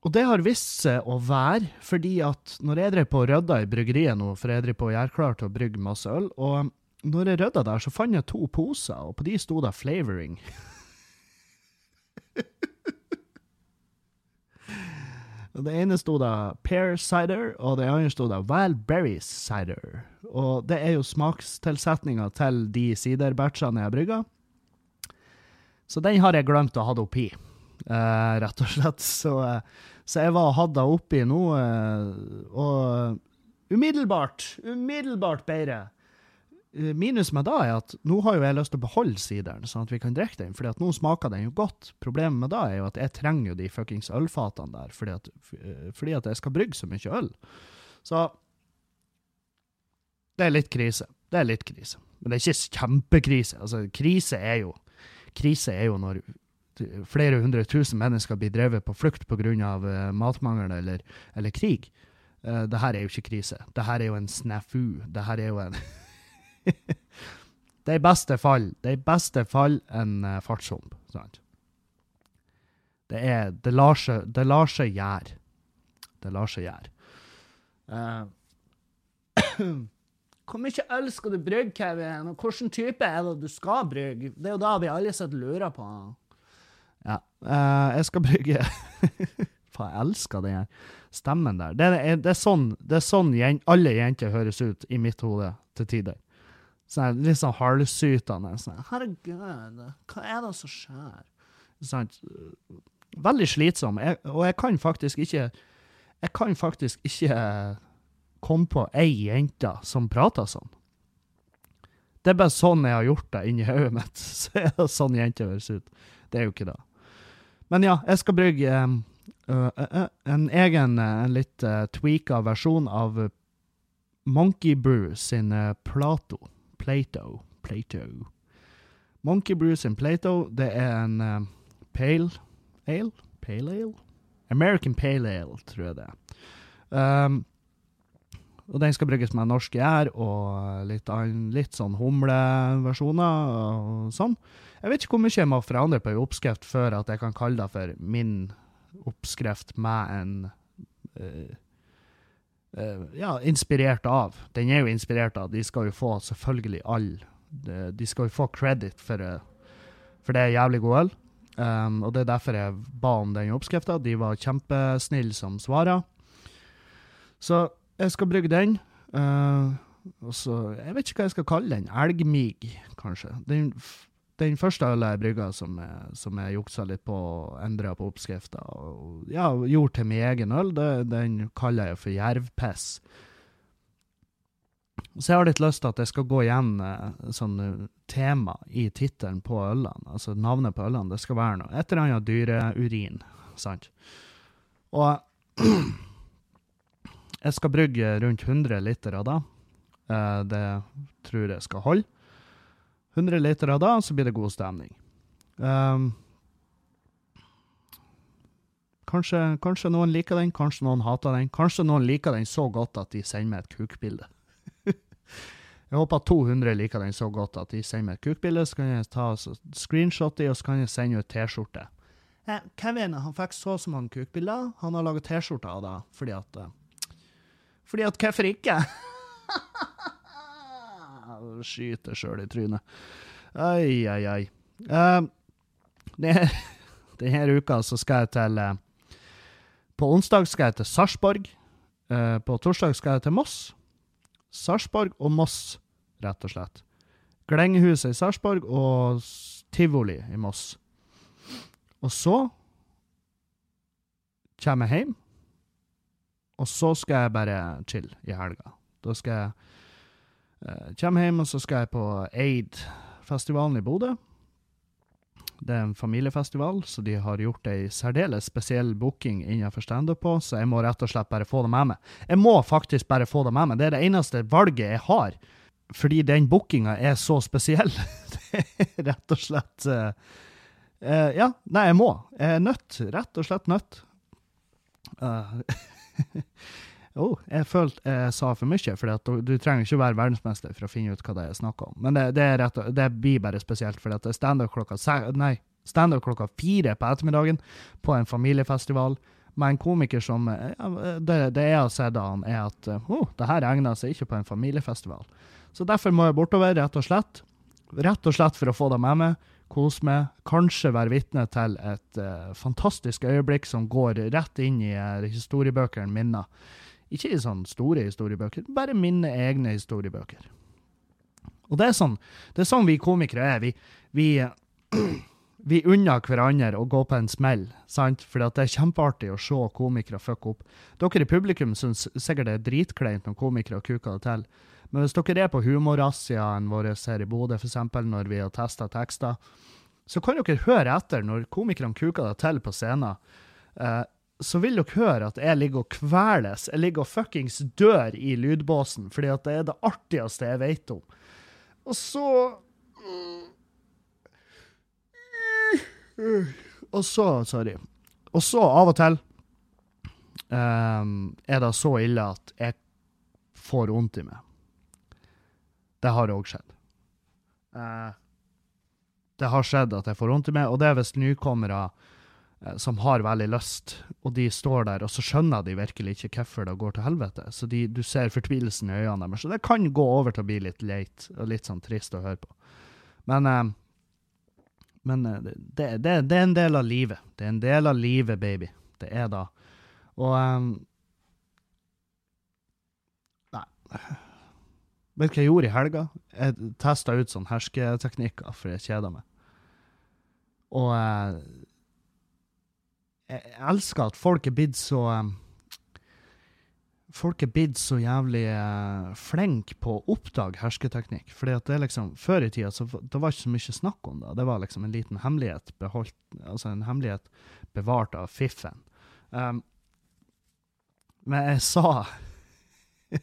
Og det har vist seg å være fordi at når jeg drev på og rydda i bryggeriet nå, for jeg drev på å gjøre klar til å brygge masse øl, og når jeg rydda der, så fant jeg to poser, og på de sto det 'flavoring'. Det ene sto da pear cider, og det andre sto da Valberry cider. Og det er jo smakstilsetninga til de siderbatchene jeg brygga. Så den har jeg glemt å ha oppi, uh, rett og slett. Så, uh, så jeg var og hadde oppi nå, uh, og umiddelbart, umiddelbart bedre. Eh, minus med da er at nå har jo jeg lyst til å beholde sideren, sånn at vi kan drikke den, fordi at nå smaker den jo godt. Problemet med da er jo at jeg trenger jo de fuckings ølfatene der, fordi at, eh, fordi at jeg skal brygge så mye øl. Så det er litt krise. Det er litt krise. Men det er ikke kjempekrise. Altså, krise er jo Krise er jo når flere hundre tusen mennesker blir drevet på flukt pga. Uh, matmangel eller, eller krig. Uh, det her er jo ikke krise. Det her er jo en snafu. Det her er jo en det er i beste fall det er i beste fall en uh, fartshump. Sant? Det er Det lar seg, gjøre. Det lar seg gjøre. Uh, Hvor mye øl skal du brygge, Kevin? Og hvilken type er det du skal brygge? Det er jo da vi alle sitter lurer på. Ja. Uh, jeg skal brygge Faen, jeg elsker den stemmen der. Det er, det er sånn, det er sånn alle jenter høres ut i mitt hode til tider. Sånn, litt sånn halvsytende. Sånn, 'Herregud, hva er det som skjer?' Sånn, veldig slitsom. Jeg, og jeg kan faktisk ikke Jeg kan faktisk ikke komme på ei jente som prater sånn. Det er bare sånn jeg har gjort det inni hodet mitt. Så er det sånn jenter høres ut. Det er jo ikke det. Men ja, jeg skal brygge um, uh, en egen, en litt uh, tweaka versjon av Monkey Brew sin Plato. Plato. Plato. Monkey Brews in Plato, det er en um, pale ale? Pale ale? American Pale Ale, tror jeg det er. Um, og den skal brygges med norsk gjær og litt, litt sånn humleversjoner og sånn. Jeg vet ikke hvor mye jeg må forandre på en oppskrift før at jeg kan kalle det for min oppskrift med en uh, ja, inspirert av. Den er jo inspirert av. De skal jo få selvfølgelig all De, de skal jo få credit for, uh, for det er jævlig god øl. Um, og det er derfor jeg ba om den oppskrifta. De var kjempesnille som svara. Så jeg skal brygge den. Uh, og så Jeg vet ikke hva jeg skal kalle den. Elgmig, kanskje. Den den første ølet jeg brygga som, som, jeg juksa litt på og endra på oppskrifta, og ja, gjorde til min egen øl, det, den kaller jeg for jervpiss. Så jeg har litt lyst til at jeg skal gå igjen eh, sånn tema i tittelen på ølene. Altså navnet på ølene. Det skal være noe et eller annet dyreurin, sant. Og jeg skal brygge rundt 100 liter av det. Eh, det tror jeg skal holde. 100 liter av det, så blir det god stemning. Um, Kanskje, kanskje noen liker den, kanskje noen hater den. Kanskje noen liker den så godt at de sender meg et kukbilde. jeg håper at 200 liker den så godt at de sender meg et kukbilde, så kan jeg ta screenshot i, og så kan jeg sende ut T-skjorte. Eh, Kevin han fikk så så mange kukbilder. Han har laga T-skjorte av det fordi at eh, Fordi at hvorfor ikke? Skyter sjøl i trynet. Ai, ai, ai. Uh, denne uka så skal jeg til uh, På onsdag skal jeg til Sarpsborg. Uh, på torsdag skal jeg til Moss. Sarpsborg og Moss, rett og slett. Glengehuset i Sarpsborg og tivoli i Moss. Og så kommer jeg hjem, og så skal jeg bare chille i helga. Da skal jeg uh, komme hjem, og så skal jeg på Aid-festivalen i Bodø. Det er en familiefestival, så de har gjort ei særdeles spesiell booking innenfor standup på, så jeg må rett og slett bare få det med meg. Jeg må faktisk bare få det med meg. Det er det eneste valget jeg har, fordi den bookinga er så spesiell. det er rett og slett uh, uh, Ja, nei, jeg må. Jeg er nødt. Rett og slett nødt. Uh, oh, jeg følte jeg sa for mye, for du, trenger ikke å være verdensmester for å finne ut hva det er snakk om. Men det, det, rett, det blir bare spesielt, for det er standup klokka, stand klokka fire på ettermiddagen på en familiefestival med en komiker som ja, det, det, jeg har sett av han, er at oh, det her egner seg ikke på en familiefestival. Så derfor må jeg bortover, rett og slett. Rett og slett for å få det med meg, kose meg, kanskje være vitne til et uh, fantastisk øyeblikk som går rett inn i uh, historiebøkene mine. Ikke i sånne store historiebøker, bare mine egne historiebøker. Og det er sånn, det er sånn vi komikere er. Vi, vi, vi unner hverandre å gå på en smell, sant? For det er kjempeartig å se komikere fucke opp. Dere i publikum syns sikkert det er dritkleint når komikere kuker det til. Men hvis dere er på humorrazziaen vår her i Bodø, f.eks. når vi har testa tekster, så kan dere høre etter når komikerne kuker det til på scenen. Eh, så vil dere høre at jeg ligger og kveles. Jeg ligger og fuckings dør i lydbåsen, fordi at det er det artigste jeg vet om. Og så Og så, sorry. Og så, av og til, um, er det så ille at jeg får vondt i meg. Det har òg skjedd. Uh, det har skjedd at jeg får vondt i meg, og det er hvis nykommere Eh, som har veldig lyst, og de står der, og så skjønner de virkelig ikke hvorfor det går til helvete. Så de, du ser fortvilelsen i øynene deres. Så det kan gå over til å bli litt leit og litt sånn trist å høre på. Men, eh, men eh, det, det, det, er en del av livet. Det er en del av livet, baby. Det er da. Og Nei. Vet du hva jeg gjorde i helga? Jeg testa ut sånn hersketeknikker, for jeg kjeda meg. Og jeg elsker at folk er blitt så Folk er blitt så jævlig uh, flinke på å oppdage hersketeknikk. Fordi at det liksom, Før i tida så det var ikke så mye snakk om det. Det var liksom en liten hemmelighet beholdt, altså en hemmelighet bevart av fiffen. Um, men jeg sa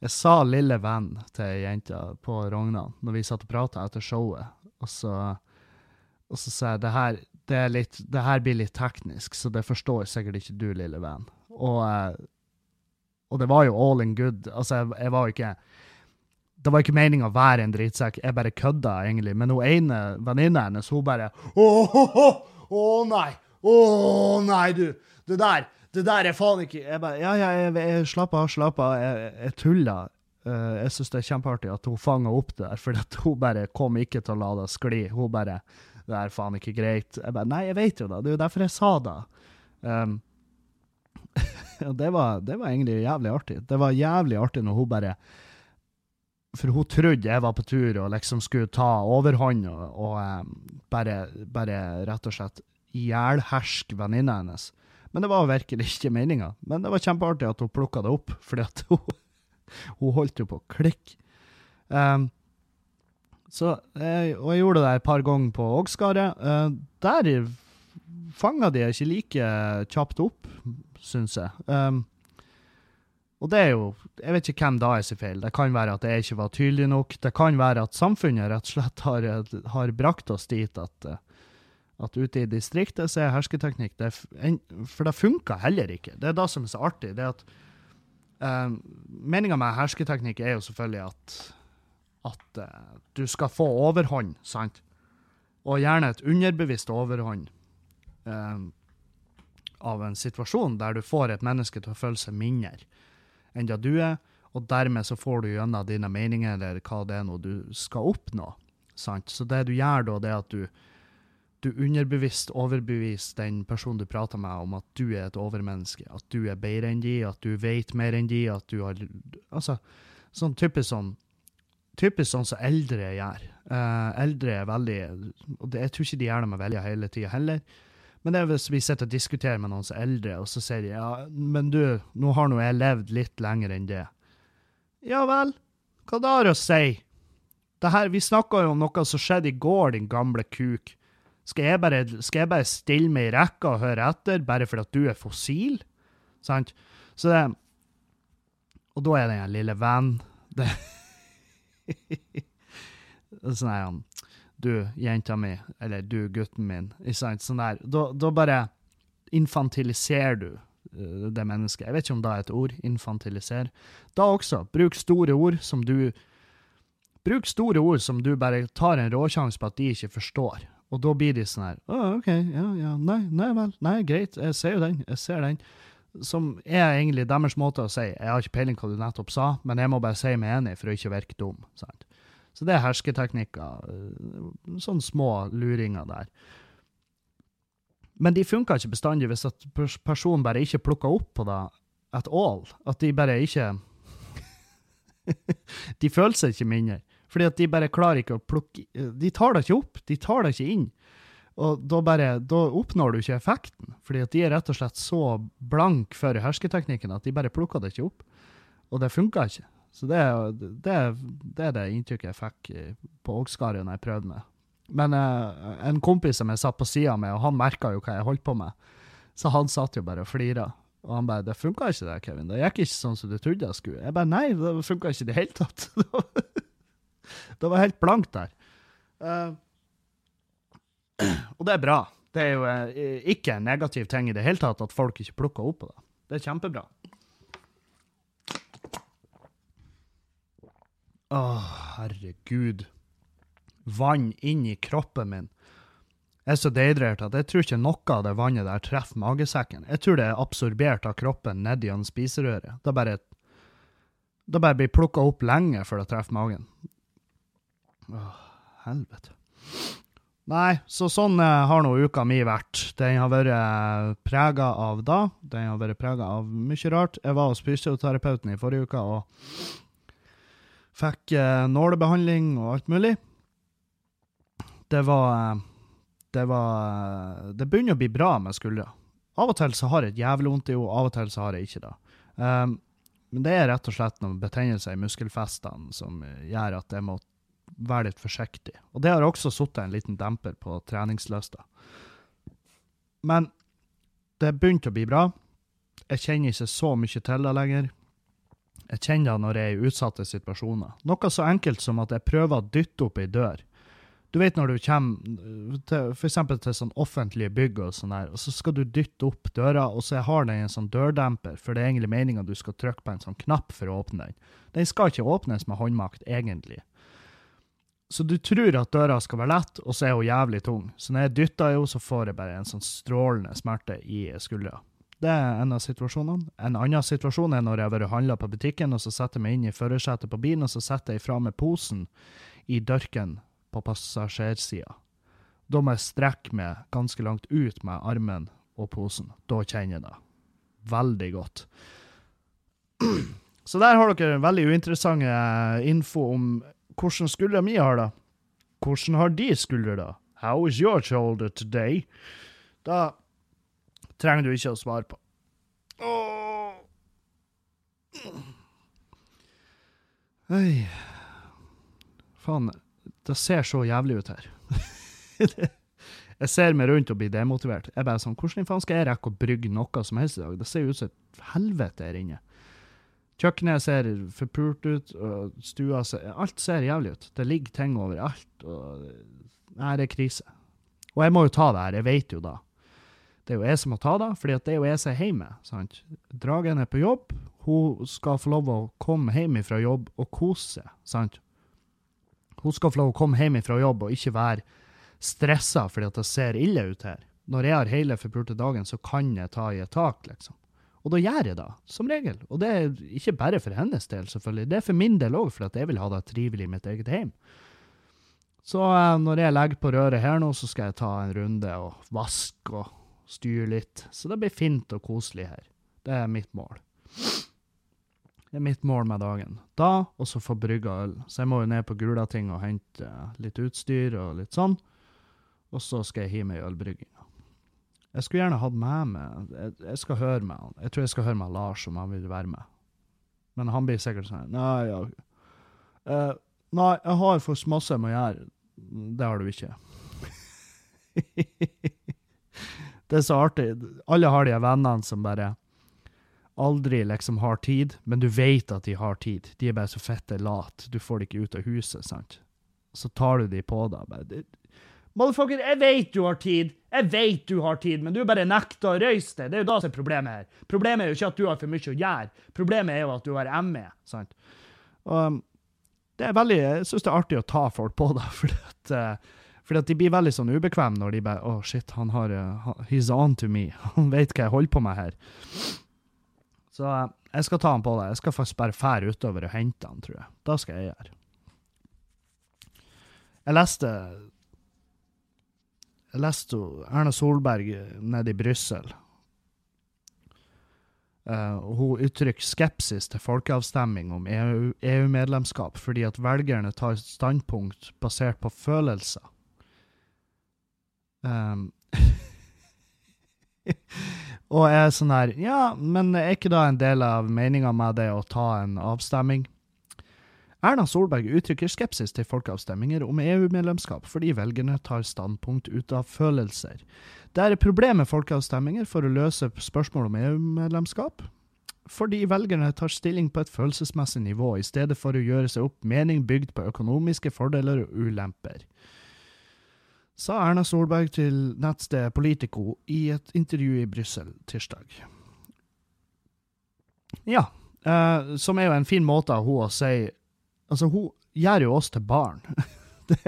Jeg sa 'lille venn' til ei jente på Rognan når vi satt og prata etter showet. Og så, og så sa jeg det her, det, litt, det, her blir litt teknisk, så det forstår sikkert ikke du, lille venn. Og, eh, og det var jo all in good. Altså, jeg, jeg var jo ikke Det var ikke meninga å være en drittsekk, jeg bare kødda, egentlig. Men hun ene venninna hennes, hun bare Å, å, å, nei! Å, nei, du! Det der, det der er faen ikke Jeg bare Ja, ja, jeg, jeg, slapp av, slapp av. Jeg, jeg tulla. Uh, jeg syns det er kjempeartig at hun fanga opp det der, for hun bare kom ikke til å la det skli. Hun bare det er faen ikke greit. Jeg bare, Nei, jeg vet jo det. Det er jo derfor jeg sa det. Um, og det var, det var, egentlig jævlig artig. Det var jævlig artig når hun bare For hun trodde jeg var på tur og liksom skulle ta overhånd og, og um, bare, bare, rett og slett ihjelherske venninna hennes. Men det var virkelig ikke meninga. Men det var kjempeartig at hun plukka det opp, fordi at hun, hun holdt jo på å klikke. Um, så, eh, og jeg gjorde det et par ganger på Ågskaret. Eh, der fanga de ikke like kjapt opp, syns jeg. Um, og det er jo Jeg vet ikke hvem da er sin feil. Det kan være at jeg ikke var tydelig nok. Det kan være at samfunnet rett og slett har, har brakt oss dit at, At ute i distriktet så er hersketeknikk det, For det funker heller ikke. Det er det som er så artig. det at um, Meninga med hersketeknikk er jo selvfølgelig at at uh, du skal få overhånd, sant? Og gjerne et underbevisst overhånd uh, av en situasjon der du får et menneske til å føle seg mindre enn det du er, og dermed så får du gjennom dine meninger eller hva det er noe du skal oppnå. Sant? Så det du gjør da, det er at du, du underbevisst overbeviser den personen du prater med om at du er et overmenneske, at du er bedre enn de, at du vet mer enn de, at du har Altså, sånn typisk sånn typisk sånn som eldre gjør. Uh, eldre er veldig og det, Jeg tror ikke de gjør det med vilje hele tida heller. Men det er hvis vi sitter og diskuterer med noen som er eldre, og så sier de ja, men du, nå har nå jeg levd litt lenger enn det. Ja vel, hva da har å si? Det vi snakka jo om noe som skjedde i går, din gamle kuk. Skal jeg bare, skal jeg bare stille meg i rekka og høre etter, bare fordi at du er fossil? Sant? Så det Og da er det en lille venn. Det sånn er han. Du, jenta mi, eller du, gutten min. Ikke sant? Sånn der. Da, da bare infantiliserer du uh, det mennesket. Jeg vet ikke om det er et ord. Infantiliser. Da også. Bruk store ord som du Bruk store ord som du bare tar en råsjanse på at de ikke forstår. Og da blir de sånn her Å, OK, ja, ja, nei, nei vel. Nei, greit, jeg ser jo den. Jeg ser den. Som er egentlig deres måte å si Jeg har ikke peiling hva du nettopp sa, men jeg må bare si meg enig for å ikke virke dum. Sant? Så det er hersketeknikker. øh, Sånne små luringer der. Men de funker ikke bestandig hvis at personen bare ikke plukker opp på det at all. At de bare ikke De føler seg ikke mindre. Fordi at de bare klarer ikke å plukke De tar det ikke opp. De tar det ikke inn. Og da, bare, da oppnår du ikke effekten, fordi at de er rett og slett så blank for hersketeknikken at de bare plukker det ikke opp. Og det funka ikke. Så det, det, det er det inntrykket jeg fikk eh, på Ågskaret når jeg prøvde meg. Men eh, en kompis som jeg satt på sida med, og han merka jo hva jeg holdt på med, så han satt jo bare og flira. Og han bare 'Det funka ikke, det, Kevin. Det gikk ikke sånn som du trodde det skulle.' Jeg bare 'Nei, det funka ikke i det hele tatt'. det var helt blankt der. Eh, og det er bra. Det er jo eh, ikke en negativ ting i det hele tatt at folk ikke plukker opp på det. Det er kjempebra. Å, herregud. Vann inn i kroppen min. Jeg er så dehydrert at jeg tror ikke noe av det vannet der treffer magesekken. Jeg tror det er absorbert av kroppen nedi gjennom spiserøret. Det bare, det bare blir plukka opp lenge før det treffer magen. Åh, helvete. Nei, så sånn eh, har nå uka mi vært. Den har vært uh, prega av da. Den har vært prega av mye rart. Jeg var hos fysioterapeuten i forrige uke og fikk eh, nålebehandling og alt mulig. Det var eh, Det var Det begynner å bli bra med skuldra. Av og til så har jeg et jævlig vondt i henne, av og til så har jeg ikke det. Um, men det er rett og slett noen betennelser i muskelfestene som eh, gjør at jeg må være litt forsiktig. Og det har også satt en liten demper på treningslysta. Men det begynte å bli bra. Jeg kjenner ikke så mye til det lenger. Jeg kjenner det når jeg er i utsatte situasjoner. Noe så enkelt som at jeg prøver å dytte opp ei dør. Du vet når du kommer til, for til sånn offentlige bygg og sånn der, og så skal du dytte opp døra, og så har den en sånn dørdemper, for det er egentlig meninga du skal trykke på en sånn knapp for å åpne den. Den skal ikke åpnes med håndmakt, egentlig. Så du tror at døra skal være lett, og så er hun jævlig tung. Så når jeg dytter henne, så får jeg bare en sånn strålende smerte i skuldra. Det er en av situasjonene. En annen situasjon er når jeg har vært handla på butikken, og så setter jeg meg inn i førersetet på bilen, og så setter jeg fra meg posen i dørken på passasjersida. Da må jeg strekke meg ganske langt ut med armen og posen. Da kjenner jeg det veldig godt. Så der har dere veldig uinteressante info om hvordan skuldra mi har det. Hvordan har de skuldre det? How is your shoulder today? Da trenger du ikke å svare på. Oh. Øy. Faen, det ser så jævlig ut her. jeg ser meg rundt og blir demotivert. Jeg bare sånn, Hvordan faen skal jeg rekke å brygge noe som helst i dag? Det ser jo ut som et helvete her inne. Kjøkkenet ser forpult ut, og stua ser Alt ser jævlig ut. Det ligger ting overalt. og Nei, det er krise. Og jeg må jo ta det her, jeg vet jo da. Det er jo jeg som må ta det, fordi det er jo jeg som er hjemme. sant? Dragen er på jobb, hun skal få lov å komme hjem fra jobb og kose seg. sant? Hun skal få lov å komme hjem fra jobb og ikke være stressa fordi at det ser ille ut her. Når jeg har hele forpulte dagen, så kan jeg ta i et tak, liksom. Og da gjør jeg det, som regel. Og det er ikke bare for hennes del, selvfølgelig. Det er for min del òg, for at jeg vil ha det trivelig i mitt eget hjem. Så eh, når jeg legger på røret her nå, så skal jeg ta en runde og vaske og styre litt. Så det blir fint og koselig her. Det er mitt mål. Det er mitt mål med dagen. Da, og så få brygga øl. Så jeg må jo ned på Gulating og hente litt utstyr og litt sånn. Og så skal jeg hive meg i ølbrygginga. Jeg skulle gjerne hatt med meg jeg, skal høre med han. Jeg tror jeg skal høre med Lars om han vil være med. Men han blir sikkert sånn Nei, ja. Uh, nei, jeg har for masse jeg må gjøre. Det har du ikke. det er så artig. Alle har de vennene som bare aldri liksom har tid, men du vet at de har tid. De er bare så fette lat. Du får de ikke ut av huset, sant. Så tar du de på deg. Motherfucker, jeg vet du har tid, jeg vet du har tid, men du bare nekter å røyse deg. Det er jo da som er problemet her. Problemet er jo ikke at du har for mye å gjøre, problemet er jo at du har ME. sant? Og um, det er veldig, Jeg syns det er artig å ta folk på det, fordi at, uh, fordi at de blir veldig sånn ubekvemme når de bare Å, oh, shit, han har uh, He's on to me. Han vet hva jeg holder på med her. Så uh, jeg skal ta han på det. Jeg skal faktisk bare fære utover og hente han, tror jeg. Da skal jeg gjøre. Jeg leste jeg leste Erna Solberg nede i Brussel. Uh, hun uttrykker skepsis til folkeavstemning om EU-medlemskap EU fordi at velgerne tar standpunkt basert på følelser. Um, og er sånn her Ja, men er ikke da en del av meninga med det å ta en avstemning? Erna Solberg uttrykker skepsis til folkeavstemninger om EU-medlemskap fordi velgerne tar standpunkt ut av følelser. Det er et problem med folkeavstemninger for å løse spørsmål om EU-medlemskap, fordi velgerne tar stilling på et følelsesmessig nivå i stedet for å gjøre seg opp mening bygd på økonomiske fordeler og ulemper. Sa Erna Solberg til nettstedet Politico i et intervju i Brussel tirsdag. Ja, eh, som er jo en fin måte av hun å si Altså, hun gjør jo oss til barn.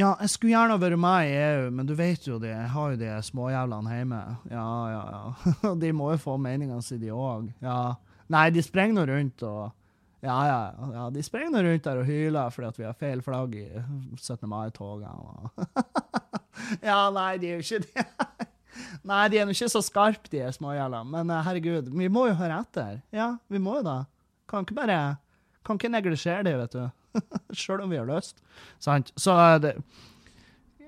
ja, jeg skulle gjerne vært med i EU, men du vet jo det, jeg har jo de småjævlene hjemme. Ja, ja, ja. de må jo få meningene sine, de òg. Ja. Nei, de sprenger nå rundt og ja, ja, ja. De sprenger nå rundt der og hyler fordi at vi har feil flagg i 17. mai-togene. ja, nei, de er jo ikke det. nei, de er nå ikke så skarpe, de småjævlene. Men eh, herregud, vi må jo høre etter. Ja, vi må jo da. Kan ikke bare Kan ikke neglisjere det, vet du. Sjøl om vi har lyst. Sant? Så det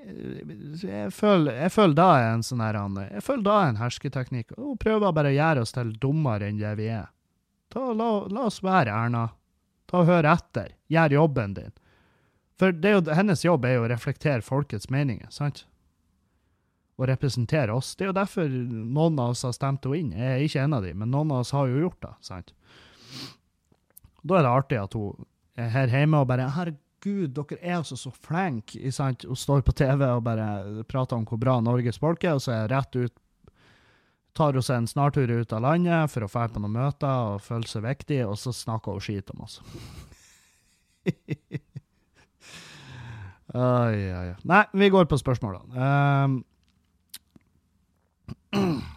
jeg føler, jeg føler da en sånn her Jeg føler da en hersketeknikk. Hun prøver bare å gjøre oss til dummere enn det vi er. Ta, la, la, oss være, Erna. Ta og Hør etter. Gjør jobben din. For jo, hennes jobb er jo å reflektere folkets meninger, sant? Og representere oss. Det er jo derfor noen av oss har stemt henne inn. Jeg er ikke en av dem, men noen av oss har jo gjort det. sant? Da er det artig at hun er her hjemme og bare Herregud, dere er altså så flinke. Hun står på TV og bare prater om hvor bra Norges folk er, og så er hun rett ut tar hun seg en snartur ut av landet for å dra på noen møter og føle seg viktig, og så snakker hun skit om oss. oi, oi, oi. Nei, vi går på spørsmålene. Um,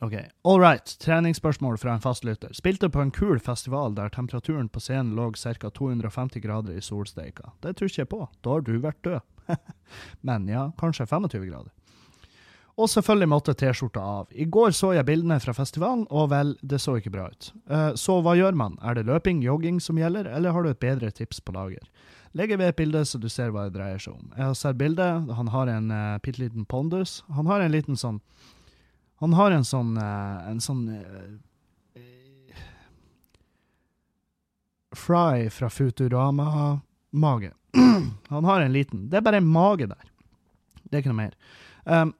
Ok, All right. Treningsspørsmål fra en fastlytter. Spilte på en kul festival der temperaturen på scenen lå ca. 250 grader i solsteika. Det tror ikke jeg på. Da har du vært død. Men ja, kanskje 25 grader. Og selvfølgelig måtte T-skjorta av. I går så jeg bildene fra festivalen, og vel, det så ikke bra ut. Uh, så hva gjør man? Er det løping, jogging som gjelder, eller har du et bedre tips på lager? Legger ved et bilde så du ser hva det dreier seg om. Jeg har sett bildet. Han har en uh, bitte liten pondus. Han har en liten sånn han har en sånn uh, En sånn uh, Fry fra Futurama-mage. Han har en liten Det er bare en mage der. Det er ikke noe mer. Um,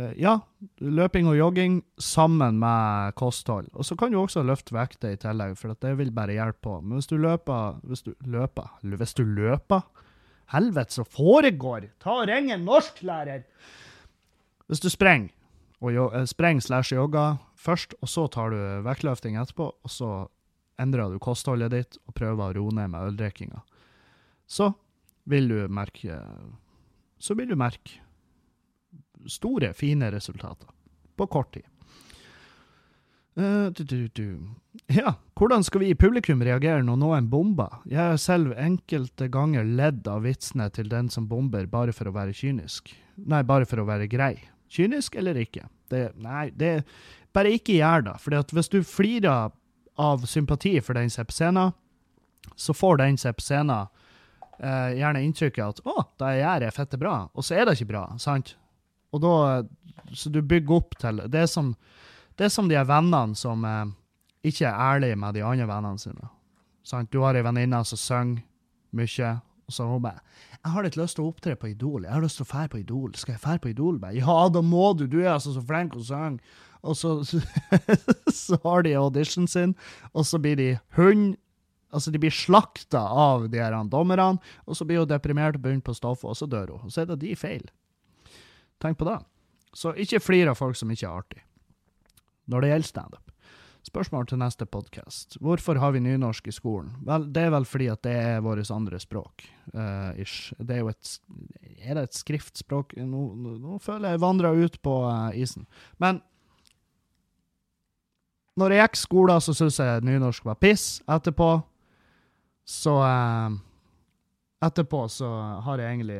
eh, ja, løping og jogging sammen med kosthold. Og så kan du også løfte vekter i tillegg, for det vil bare hjelpe på. Men hvis du løper Hvis du løper Hvis du løper Helvete, så foregår! Ta og ring en norsklærer! Hvis du sprenger, og spreng eh, sprenger slash jogger først, og så tar du vektløfting etterpå, og så endrer du kostholdet ditt og prøver å roe ned med øldrikkinga, så vil du merke Så vil du merke store, fine resultater på kort tid. Uh, du, du, du. Ja, hvordan skal vi i publikum reagere når noen bomber? Jeg har selv enkelte ganger ledd av vitsene til den som bomber, bare for å være kynisk. Nei, bare for å være grei. Kynisk eller ikke? Det, nei, det Bare ikke gjør det. For hvis du flirer av sympati for den er scenen, så får den er scenen, eh, gjerne inntrykket at 'Å, det jeg gjør, er fette bra', og så er det ikke bra. sant? Og da, Så du bygger opp til Det er som, det er som de vennene som eh, ikke er ærlige med de andre vennene sine. Sant? Du har ei venninne som synger mye, og så hun bare 'Jeg har litt lyst til å opptre på Idol. Jeg har lyst til å fære på Idol. Skal jeg fære på Idol?' Med? 'Ja, da må du. Du er altså så flink å synge.' Og så, så, så har de auditionen sin, og så blir de hund Altså, de blir slakta av de her dommerne, og så blir hun deprimert og begynner på stoffet, og så dør hun. Og så er det de feil. Tenk på det. Så ikke flir av folk som ikke er artig, når det gjelder standup. Spørsmål til neste podkast. Hvorfor har vi nynorsk i skolen? Vel, det er vel fordi at det er vårt andre språk. Uh, ish. Det er jo et Er det et skriftspråk? Nå, nå, føler jeg vandrer ut på uh, isen. Men når jeg gikk skolen, så syntes jeg nynorsk var piss. Etterpå så uh, Etterpå så har jeg egentlig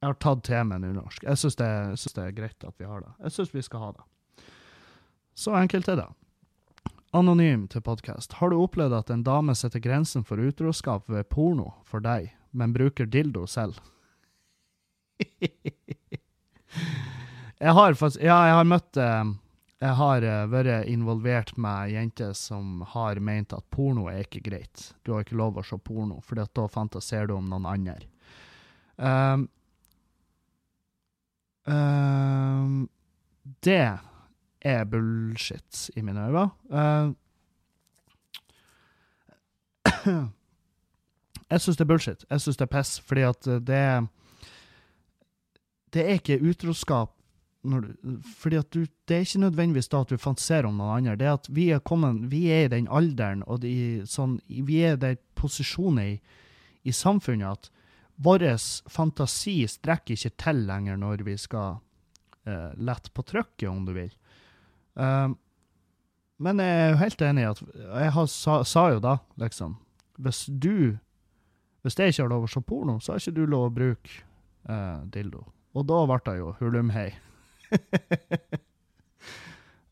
Jeg har tatt til meg nynorsk. Jeg syns det, det, er greit at vi har det. Jeg syns vi skal ha det. Så enkelt er det. Anonym til podkast. Har du opplevd at en dame setter grensen for utroskap ved porno for deg, men bruker dildo selv? jeg har faktisk Ja, jeg har møtt eh, Jeg har eh, vært involvert med jenter som har ment at porno er ikke greit. Du har ikke lov å se porno, for da fantaserer du om noen andre. Um, um, det er bullshit i mine øyne. Uh, jeg syns det er bullshit. Jeg syns det er piss, fordi at det Det er ikke utroskap du, fordi at Det er ikke nødvendigvis da at du fantaserer om noen andre. Det er at vi er, kommet, vi er i den alderen og de, sånn, vi er i den posisjonen i, i samfunnet at vår fantasi strekker ikke til lenger når vi skal uh, lette på trykket, om du vil. Um, men jeg er jo helt enig i at Jeg har, sa, sa, jo da, liksom Hvis du Hvis jeg ikke har lov å se porno, så har ikke du lov å bruke uh, dildo. Og da ble det jo hulumhei.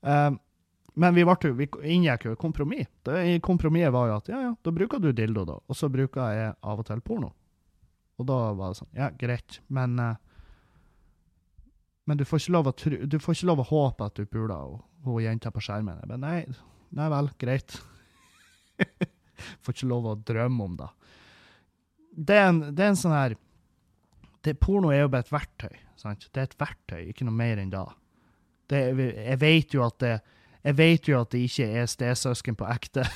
um, men vi, ble, vi inngikk jo et kompromiss. Kompromisset var jo at ja, ja, da bruker du dildo, da. Og så bruker jeg av og til porno. Og da var det sånn, ja, greit, men uh, men du får ikke lov å, du får ikke lov å håpe at du puler hun jenta på skjermen. Men nei, nei vel, greit. får ikke lov å drømme om det. Det er en, det er en sånn her det, Porno er jo bare et verktøy. Sant? Det er et verktøy, ikke noe mer enn det. det jeg vet jo at det jeg vet jo at det ikke er stesøsken på ekte.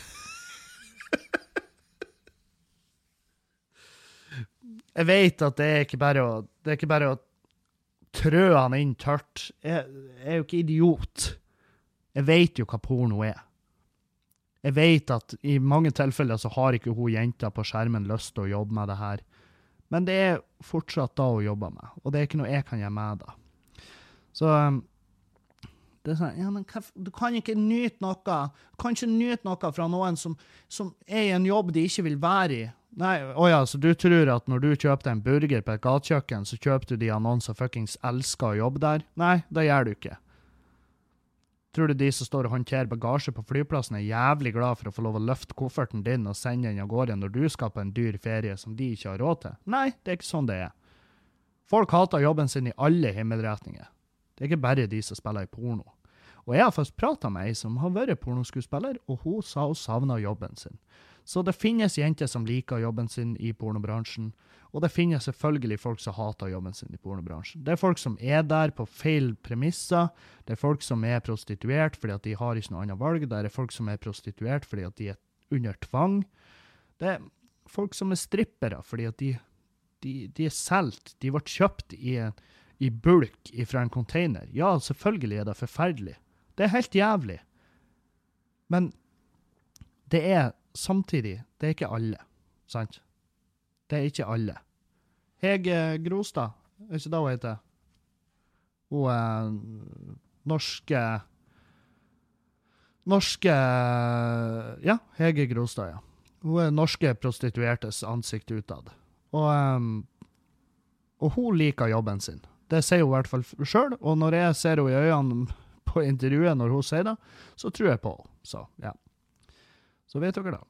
jeg vet at det er ikke bare å, det er ikke bare å trø han inn tørt. Jeg, jeg er jo ikke idiot. Jeg vet jo hva porno er. Jeg vet at i mange tilfeller så har ikke hun jenta på skjermen lyst til å jobbe med det her. Men det er fortsatt da hun jobber med, og det er ikke noe jeg kan gjøre med det. Så um, det er sånn, ja, men Du kan ikke nyte noe Du kan ikke nyte noe fra noen som, som er i en jobb de ikke vil være i. Nei, å ja, så du tror at når du kjøper deg en burger på et gatekjøkken, så kjøper du de av noen som fuckings elsker å jobbe der? Nei, det gjør du ikke. Tror du de som står og håndterer bagasje på flyplassen, er jævlig glad for å få lov å løfte kofferten din og sende den av gårde når du skal på en dyr ferie som de ikke har råd til? Nei, det er ikke sånn det er. Folk hater jobben sin i alle himmelretninger. Det er ikke bare de som spiller i porno. Og jeg har først prata med ei som har vært pornoskuespiller, og hun sa hun savna jobben sin. Så det finnes jenter som liker jobben sin i pornobransjen, og det finnes selvfølgelig folk som hater jobben sin i pornobransjen. Det er folk som er der på feil premisser, det er folk som er prostituert fordi at de har ikke noe annet valg, det er folk som er prostituert fordi at de er under tvang. Det er folk som er strippere fordi at de, de, de er solgt, de ble kjøpt i, i bulk fra en container. Ja, selvfølgelig er det forferdelig. Det er helt jævlig. Men det er samtidig, det er ikke alle, sant? Det er ikke alle. Hege Grostad, er ikke det hun heter? Hun er norske Norske Ja, Hege Grostad, ja. Hun er norske prostituertes ansikt utad. Og, um, og hun liker jobben sin. Det sier hun i hvert fall sjøl, og når jeg ser henne i øynene på intervjuet når hun sier det, så tror jeg på henne. Så ja. Så vet dere det.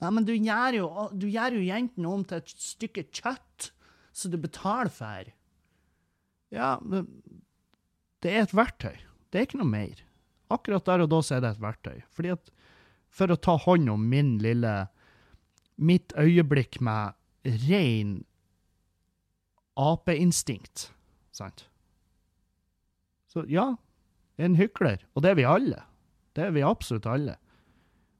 Ja, men du gjør jo, du gjør jo jentene om til et stykke kjøtt som du betaler for. Ja, men det er et verktøy. Det er ikke noe mer. Akkurat der og da så er det et verktøy. Fordi at for å ta hånd om min lille Mitt øyeblikk med ren apeinstinkt, sant? Så ja, en hykler. Og det er vi alle. Det er vi absolutt alle.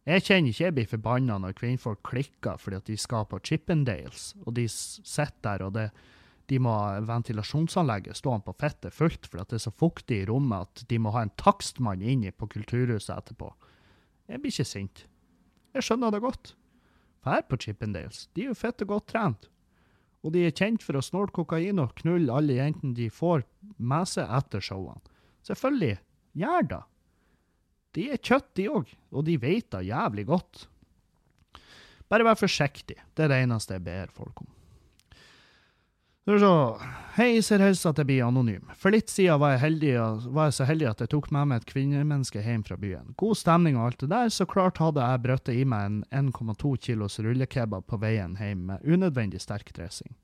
Jeg kjenner ikke jeg blir forbanna når kvinnfolk klikker fordi at de skal på Chippendales, og de sitter der, og det, de må ha ventilasjonsanlegget stående på fettet fullt fordi at det er så fuktig i rommet at de må ha en takstmann inn på kulturhuset etterpå. Jeg blir ikke sint. Jeg skjønner det godt. Her på Chippendales, de er jo fette godt trent. Og de er kjent for å snåle kokain og knulle alle jentene de får med seg etter showene. Selvfølgelig, gjør det. De er kjøtt, de òg, og de vet det jævlig godt. Bare vær forsiktig. Det er det eneste jeg ber folk om. Så, Hei, ser helst at jeg blir anonym. For litt siden var jeg, heldig, var jeg, så heldig at jeg tok med meg et kvinnemenneske hjem fra byen. God stemning og alt det der, så klart hadde jeg brøttet i meg en 1,2 kilos rullekebab på veien hjem med unødvendig sterk dressing.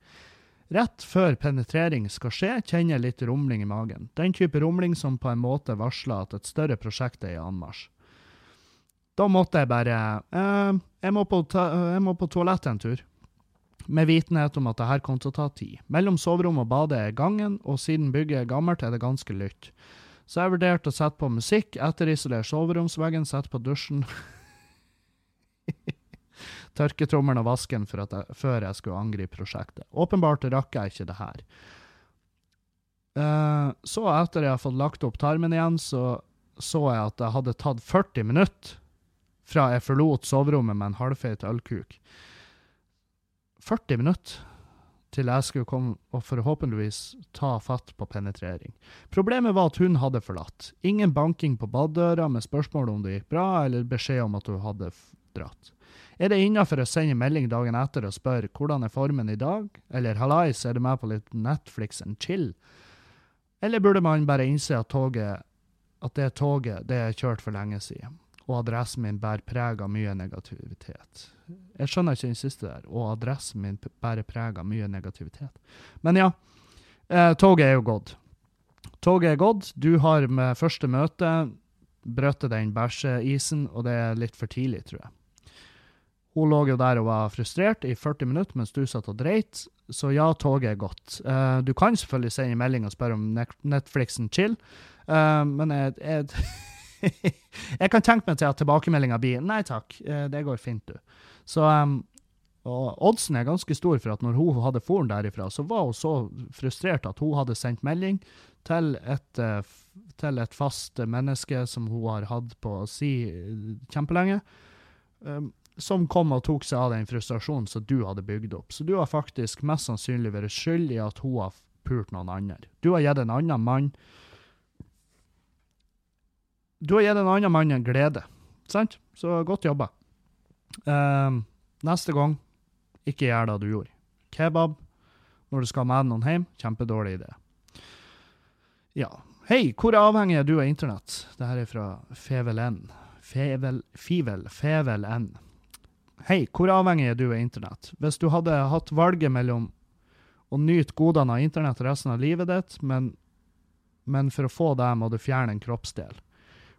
Rett før penetrering skal skje, kjenner jeg litt rumling i magen. Den type rumling som på en måte varsler at et større prosjekt er i anmarsj. Da måtte jeg bare eh, jeg, må jeg, på toalettet en tur. Med vitenhet om at det her kom til å ta tid. Mellom soverommet og badet er gangen, og siden bygget er gammelt, er det ganske lytt. Så jeg vurderte å sette på musikk, etterisolere soveromsveggen, sette på dusjen tørketrommelen og vasken jeg, før jeg skulle angripe prosjektet. Åpenbart rakk jeg ikke det her. Uh, så etter jeg har fått lagt opp tarmen igjen, så så jeg at det hadde tatt 40 minutter fra jeg forlot soverommet med en halvfeit ølkuk. 40 minutter til jeg skulle komme og forhåpentligvis ta fatt på penetrering. Problemet var at hun hadde forlatt. Ingen banking på badedøra med spørsmål om det gikk bra, eller beskjed om at hun hadde dratt. Er det innafor å sende melding dagen etter og spørre hvordan er formen i dag, eller hallais, er du med på litt Netflix and chill? Eller burde man bare innse at toget, at det toget, det er kjørt for lenge siden, og adressen min bærer preg av mye negativitet? Jeg skjønner ikke den siste der, og adressen min bærer preg av mye negativitet. Men ja, eh, toget er jo gått. Toget er gått. Du har med første møte brøt den bæsjeisen, og det er litt for tidlig, tror jeg. Hun lå jo der og var frustrert i 40 minutter mens du satt og dreit, så ja, toget er gått. Uh, du kan selvfølgelig sende melding og spørre om Netflixen chill, uh, men jeg, jeg, jeg, kan tenke meg til at tilbakemeldinga blir nei takk, uh, det går fint, du. Så um, og oddsen er ganske stor for at når hun hadde foren derifra, så var hun så frustrert at hun hadde sendt melding til et, til et fast menneske som hun har hatt på si kjempelenge. Um, som kom og tok seg av den frustrasjonen som du hadde bygd opp. Så du har faktisk mest sannsynlig vært skyld i at hun har pult noen andre. Du har gitt en annen mann Du har gitt en annen mann en glede, sant? Så godt jobba. Um, neste gang, ikke gjør det du gjorde. Kebab når du skal med noen hjem, kjempedårlig idé. Ja. Hei, hvor avhengig er du av internett? Dette er fra Fevel N. Fevel, Fivel, Fevel N. Hei, hvor avhengig er du av internett? Hvis du hadde hatt valget mellom å nyte godene av internett resten av livet ditt, men, men for å få det må du fjerne en kroppsdel.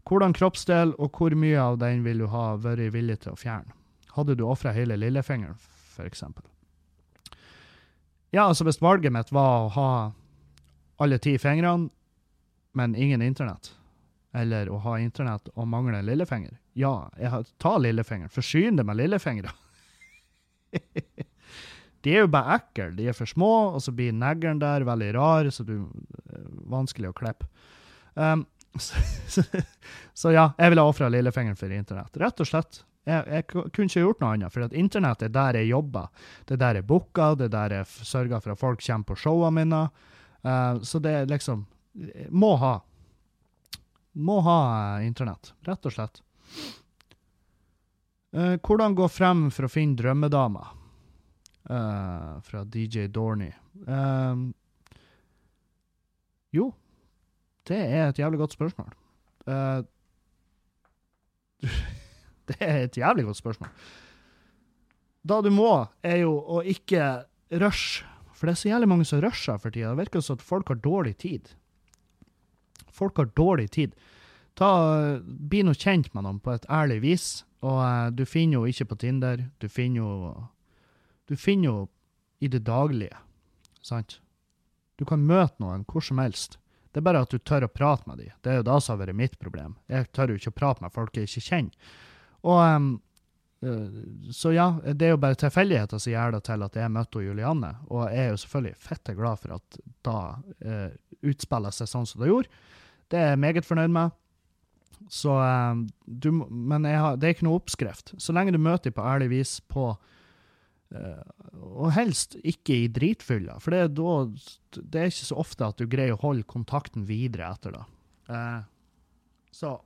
hvordan kroppsdel og hvor mye av den vil du ha vært villig til å fjerne? Hadde du ofra hele lillefingeren, f.eks.? Ja, altså hvis valget mitt var å ha alle ti fingrene, men ingen internett, eller å ha internett og mangle en lillefinger, ja, jeg ta lillefingeren. Forsyn det med lillefingre. de er jo bare ekle. De er for små, og så blir neglen der veldig rar, så det er vanskelig å klippe. Um, så, så, så, ja, jeg ville ofra lillefingeren for internett. Rett og slett. Jeg, jeg, kunne ikke gjort noe annet, for internett er der jeg jobber. Det er der jeg booker, det er der jeg sørger for at folk kommer på showene mine. Uh, så det er liksom Må ha. Må ha uh, internett, rett og slett. Uh, hvordan gå frem for å finne drømmedama? fra DJ Dorney. jo, det er et jævlig godt spørsmål. Det er et jævlig godt spørsmål. Da du må, er jo å ikke rushe. For det er så jævlig mange som rusher for tida. Det virker som at folk har dårlig tid. Folk har dårlig tid. Ta, Bli nå kjent med noen på et ærlig vis. Og uh, du finner jo ikke på Tinder. Du finner jo Du finner henne i det daglige, sant? Du kan møte noen hvor som helst. Det er bare at du tør å prate med dem. Det er jo det som har vært mitt problem. Jeg tør jo ikke å prate med folk jeg ikke kjenner. Og um, Så ja, det er jo bare tilfeldigheter som gjør det til at jeg møtte Julianne. Og jeg er jo selvfølgelig fette glad for at da uh, utspiller seg sånn som det gjorde. Det er jeg meget fornøyd med. Så um, du, Men har, det er ikke noe oppskrift. Så lenge du møter dem på ærlig vis på uh, Og helst ikke i dritfylla, for det er, da, det er ikke så ofte at du greier å holde kontakten videre etter det. Uh, så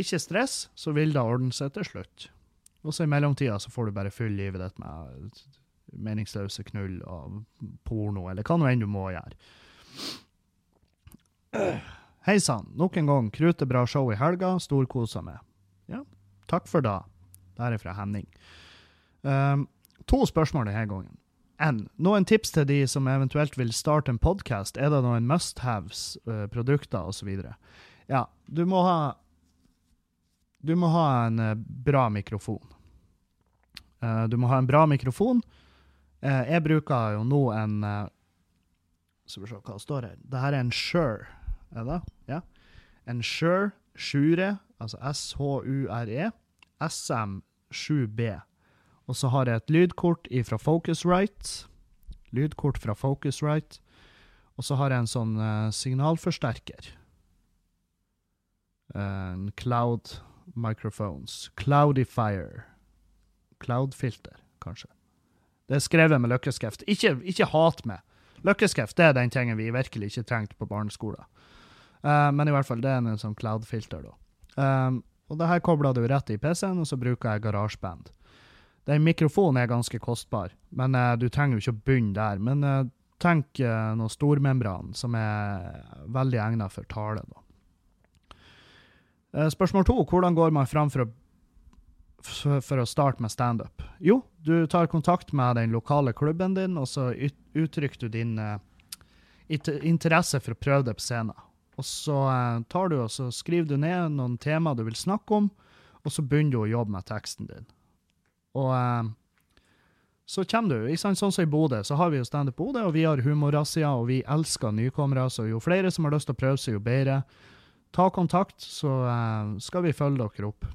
ikke stress, så vil det ordne seg til slutt. Og så i mellomtida så får du bare fylle livet ditt med meningsløse knull og porno, eller hva nå enn du må gjøre. Hei sann, nok en gang krutebra show i helga, storkosa meg. Ja, takk for da. Det her er fra Henning. Um, to spørsmål denne gangen. En, noen tips til de som eventuelt vil starte en podkast? Er det noen must-haves, uh, produkter osv.? Ja, du må ha du må ha en uh, bra mikrofon. Uh, du må ha en bra mikrofon. Uh, jeg bruker jo nå en Skal vi se hva det står her. Dette er en Shure, er det? Ja. En Shure altså S-H-U-R-E, SM7B. Og så har jeg et lydkort fra Focusrite. Lydkort fra Focusrite. Og så har jeg en sånn signalforsterker. En Cloud microphones. Cloudifier. Cloudfilter, kanskje. Det er skrevet med løkkeskrift. Ikke, ikke hat meg. Løkkeskrift det er den tingen vi virkelig ikke trengte på barneskolen. Uh, men i hvert fall, det er en sånn cloud-filter, da. Um, og det her kobler du rett i PC-en, og så bruker jeg GarageBand. Den mikrofonen er ganske kostbar, men uh, du trenger jo ikke å begynne der. Men uh, tenk noe stormembran som er veldig egnet for tale, da. Spørsmål to. Hvordan går man fram for å, for å starte med standup? Jo, du tar kontakt med den lokale klubben din, og så uttrykker du din uh, interesse for å prøve det på scenen. Og så uh, tar du og så skriver du ned noen tema du vil snakke om, og så begynner du å jobbe med teksten din. Og uh, så kommer du. Ikke sant? Sånn som i Bodø, så har vi jo Standup Bodø, og vi har humorrazzia, og vi elsker nykommere, så jo flere som har lyst til å prøve seg, jo bedre ta kontakt, så uh, skal vi følge dere opp.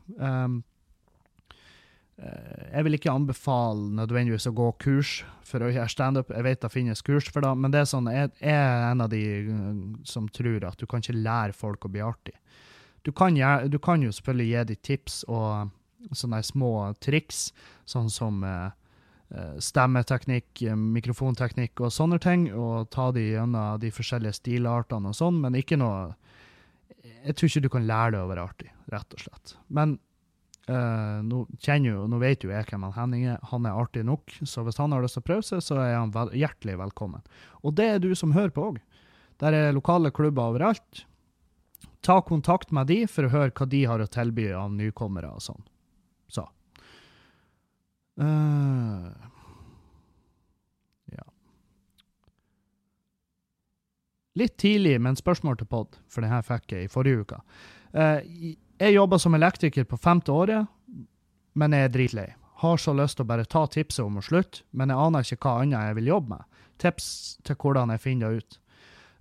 Jeg vil ikke anbefale nødvendigvis å gå kurs for å gjøre standup. Jeg vet det finnes kurs for det, men det er sånn, jeg, er en av de som tror at du kan ikke lære folk å bli artig. Du kan, du kan jo selvfølgelig gi dem tips og sånne små triks, sånn som stemmeteknikk, mikrofonteknikk og sånne ting, og ta de gjennom de forskjellige stilartene og sånn, men ikke noe jeg tror ikke du kan lære det å være artig, rett og slett. Men uh, nå, jo, nå vet jo jeg hvem han Henning er. Han er artig nok, så hvis han har lyst til å prøve seg, så er han vel, hjertelig velkommen. Og det er du som hører på òg. Der er lokale klubber overalt. Ta kontakt med de for å høre hva de har å tilby av nykommere og sånn. Så. Uh, Litt tidlig, men spørsmål til pod, for det her fikk jeg i forrige uke. Eh, jeg jobber som elektriker på femte året, men jeg er dritlei. Har så lyst til å bare ta tipset om å slutte, men jeg aner ikke hva annet jeg vil jobbe med. Tips til hvordan jeg finner det ut.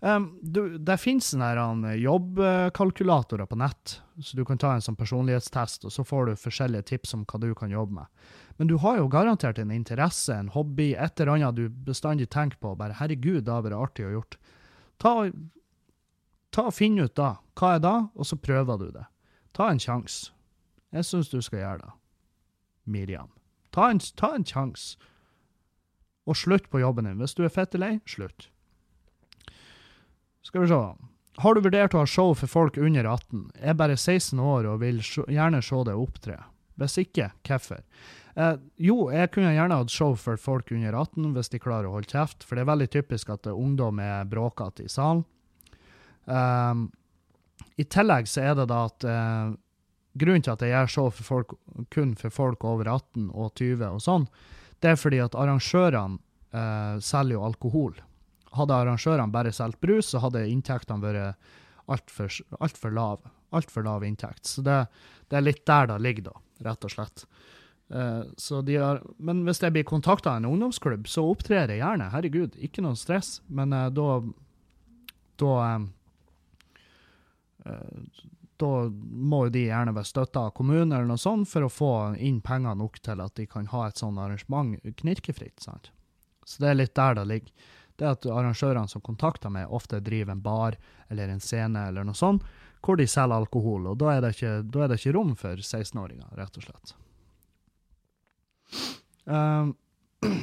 Um, du, det finnes sånne jobbkalkulatorer på nett, så du kan ta en sånn personlighetstest, og så får du forskjellige tips om hva du kan jobbe med. Men du har jo garantert en interesse, en hobby, et eller annet du bestandig tenker på. bare Herregud, det hadde vært artig å gjort. Ta, ta Finn ut da. Hva er da? Og så prøver du det. Ta en sjanse. Jeg syns du skal gjøre det. Miriam. Ta en, ta en sjanse. Og slutt på jobben din. Hvis du er fette lei, slutt. Skal vi se. Har du vurdert å ha show for folk under 18? Jeg Er bare 16 år og vil gjerne se det opptre. Hvis ikke, hvorfor? Eh, jo, jeg kunne gjerne hatt show for folk under 18 hvis de klarer å holde kjeft, for det er veldig typisk at ungdom er bråkete i salen. Um, I tillegg så er det da at eh, grunnen til at jeg gjør show for folk, kun for folk over 18 og 20 og sånn, det er fordi at arrangørene eh, selger jo alkohol. Hadde arrangørene bare solgt brus, så hadde inntektene vært altfor alt for lav. Altfor lav inntekt. Så det, det, er litt der det ligger, da, rett og slett. Uh, har, men hvis jeg blir kontakta av en ungdomsklubb, så opptrer jeg gjerne. Herregud, ikke noe stress. Men eh, da Da uh, Da må de gjerne være støtta av kommunen eller noe sånt for å få inn penger nok til at de kan ha et sånt arrangement knirkefritt. sant? Så det er litt der det ligger. Det at arrangørene som kontakter meg, ofte driver en bar eller en scene eller noe sånt, hvor de selger alkohol. Og da er det ikke, er det ikke rom for 16-åringer, rett og slett. Um,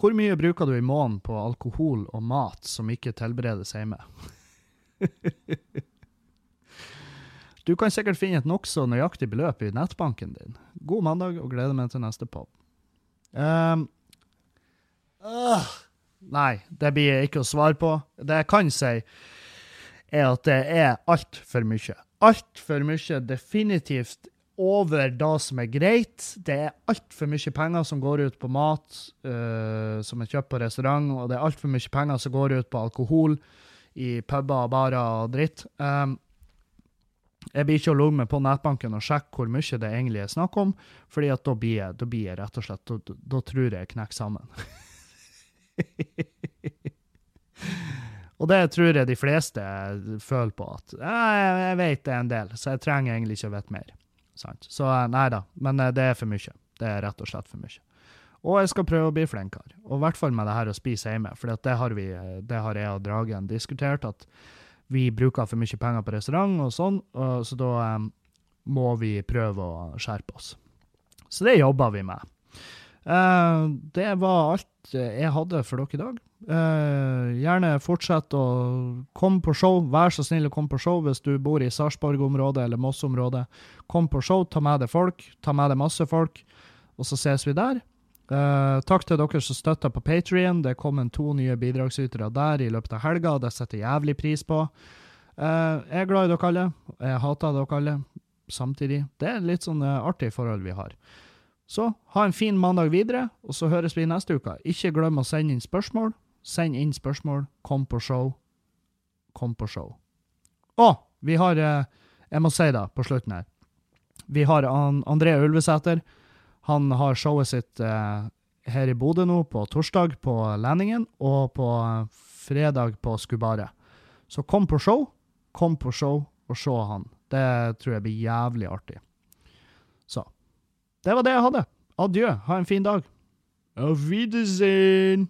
hvor mye bruker du i måneden på alkohol og mat som ikke tilberedes hjemme? du kan sikkert finne et nokså nøyaktig beløp i nettbanken din. God mandag og gleder meg til neste pop. Um, uh, nei, det blir jeg ikke å svare på. Det jeg kan si, er at det er altfor mye. Altfor mye. Definitivt over det som er greit. Det er altfor mye penger som går ut på mat uh, som er kjøpt på restaurant, og det er altfor mye penger som går ut på alkohol i puber og barer og dritt. Um, jeg blir ikke å logge meg på nettbanken og sjekke hvor mye det egentlig er snakk om, fordi da blir jeg, da blir jeg rett og slett da, da tror jeg jeg knekker sammen. og det tror jeg de fleste føler på, at jeg, jeg vet det er en del, så jeg trenger egentlig ikke å vite mer. Sant? Så eh, nei da, men eh, det er for mye. Det er rett og slett for mye. Og jeg skal prøve å bli flinkere, og i hvert fall med det her å spise hjemme. For det har, vi, eh, det har jeg og Dragen diskutert, at vi bruker for mye penger på restaurant og sånn, og så da um, må vi prøve å skjerpe oss. Så det jobber vi med. Uh, det var alt jeg hadde for dere i dag. Uh, gjerne fortsett å komme på show. Vær så snill å komme på show hvis du bor i Sarpsborg-området eller Moss-området. Kom på show, ta med deg folk. Ta med deg masse folk, og så ses vi der. Uh, takk til dere som støtter på Patrion. Det kom en to nye bidragsytere der i løpet av helga, det setter jævlig pris på. Uh, jeg er glad i dere alle. Jeg hater dere alle samtidig. Det er litt sånn artig forhold vi har. Så ha en fin mandag videre, og så høres vi neste uke. Ikke glem å sende inn spørsmål. Send inn spørsmål. Kom på show. Kom på show. Å, vi har eh, Jeg må si det på slutten her. Vi har André Ulvesæter. Han har showet sitt eh, her i Bodø nå på torsdag på Landingen og på eh, fredag på Skubare. Så kom på show. Kom på show og se han. Det tror jeg blir jævlig artig. Så. Det var det jeg hadde. Adjø. Ha en fin dag. Auf Wiedersehen.